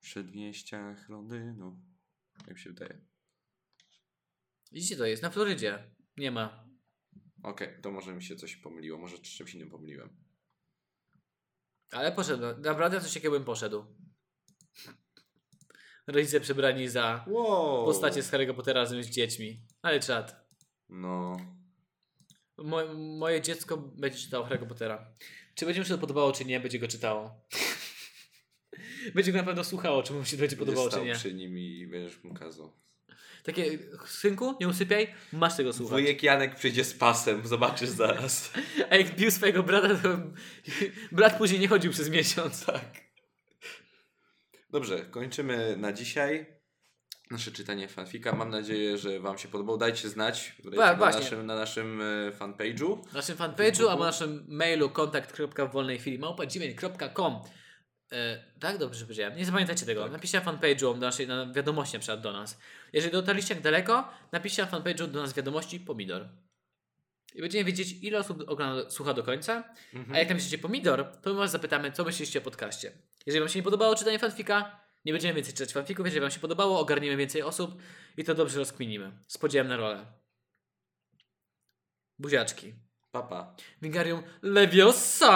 przedmieściach Londynu. Jak mi się wydaje. Widzicie, to jest na Florydzie. Nie ma. Okej, to może mi się coś pomyliło. Może czymś innym pomyliłem. Ale poszedł. Naprawdę coś takiego bym poszedł. Rodzice przebrani za Wow. postacie z Harry'ego Pottera razem z dziećmi. Ale czad. No. Mo- moje dziecko będzie czytało Harry'ego Pottera. Czy będzie mu się to podobało, czy nie, będzie go czytało. będzie go na pewno słuchało, czy mu się to będzie podobało, czy nie. przy nim i będziesz mu kazał. Takie, synku, nie usypiaj, masz tego słuchać. Wujek Janek przyjdzie z pasem, zobaczysz zaraz. A jak bił swojego brata, to brat później nie chodził przez miesiąc. Tak. Dobrze, kończymy na dzisiaj nasze czytanie fanfika. Mam nadzieję, że Wam się podobało. Dajcie znać dajcie na, naszym, na naszym e, fanpage'u. Na naszym fanpage'u albo naszym mailu kontakt.wolnejchwili.gmail.com e, Tak? Dobrze powiedziałem. Nie zapamiętajcie tego. Napiszcie na fanpage'u naszej, na wiadomości na przykład do nas. Jeżeli dotarliście jak daleko, napiszcie na fanpage'u do nas wiadomości pomidor. I będziemy wiedzieć, ile osób ogląda, słucha do końca. Mhm. A jak tam piszecie pomidor, to my was zapytamy, co myślicie o podcaście. Jeżeli wam się nie podobało czytanie fanfika, nie będziemy więcej czytać fanfików. Jeżeli wam się podobało, ogarniemy więcej osób i to dobrze rozkminimy. Z podziałem na rolę. Buziaczki. Papa. Wingarium Leviosa!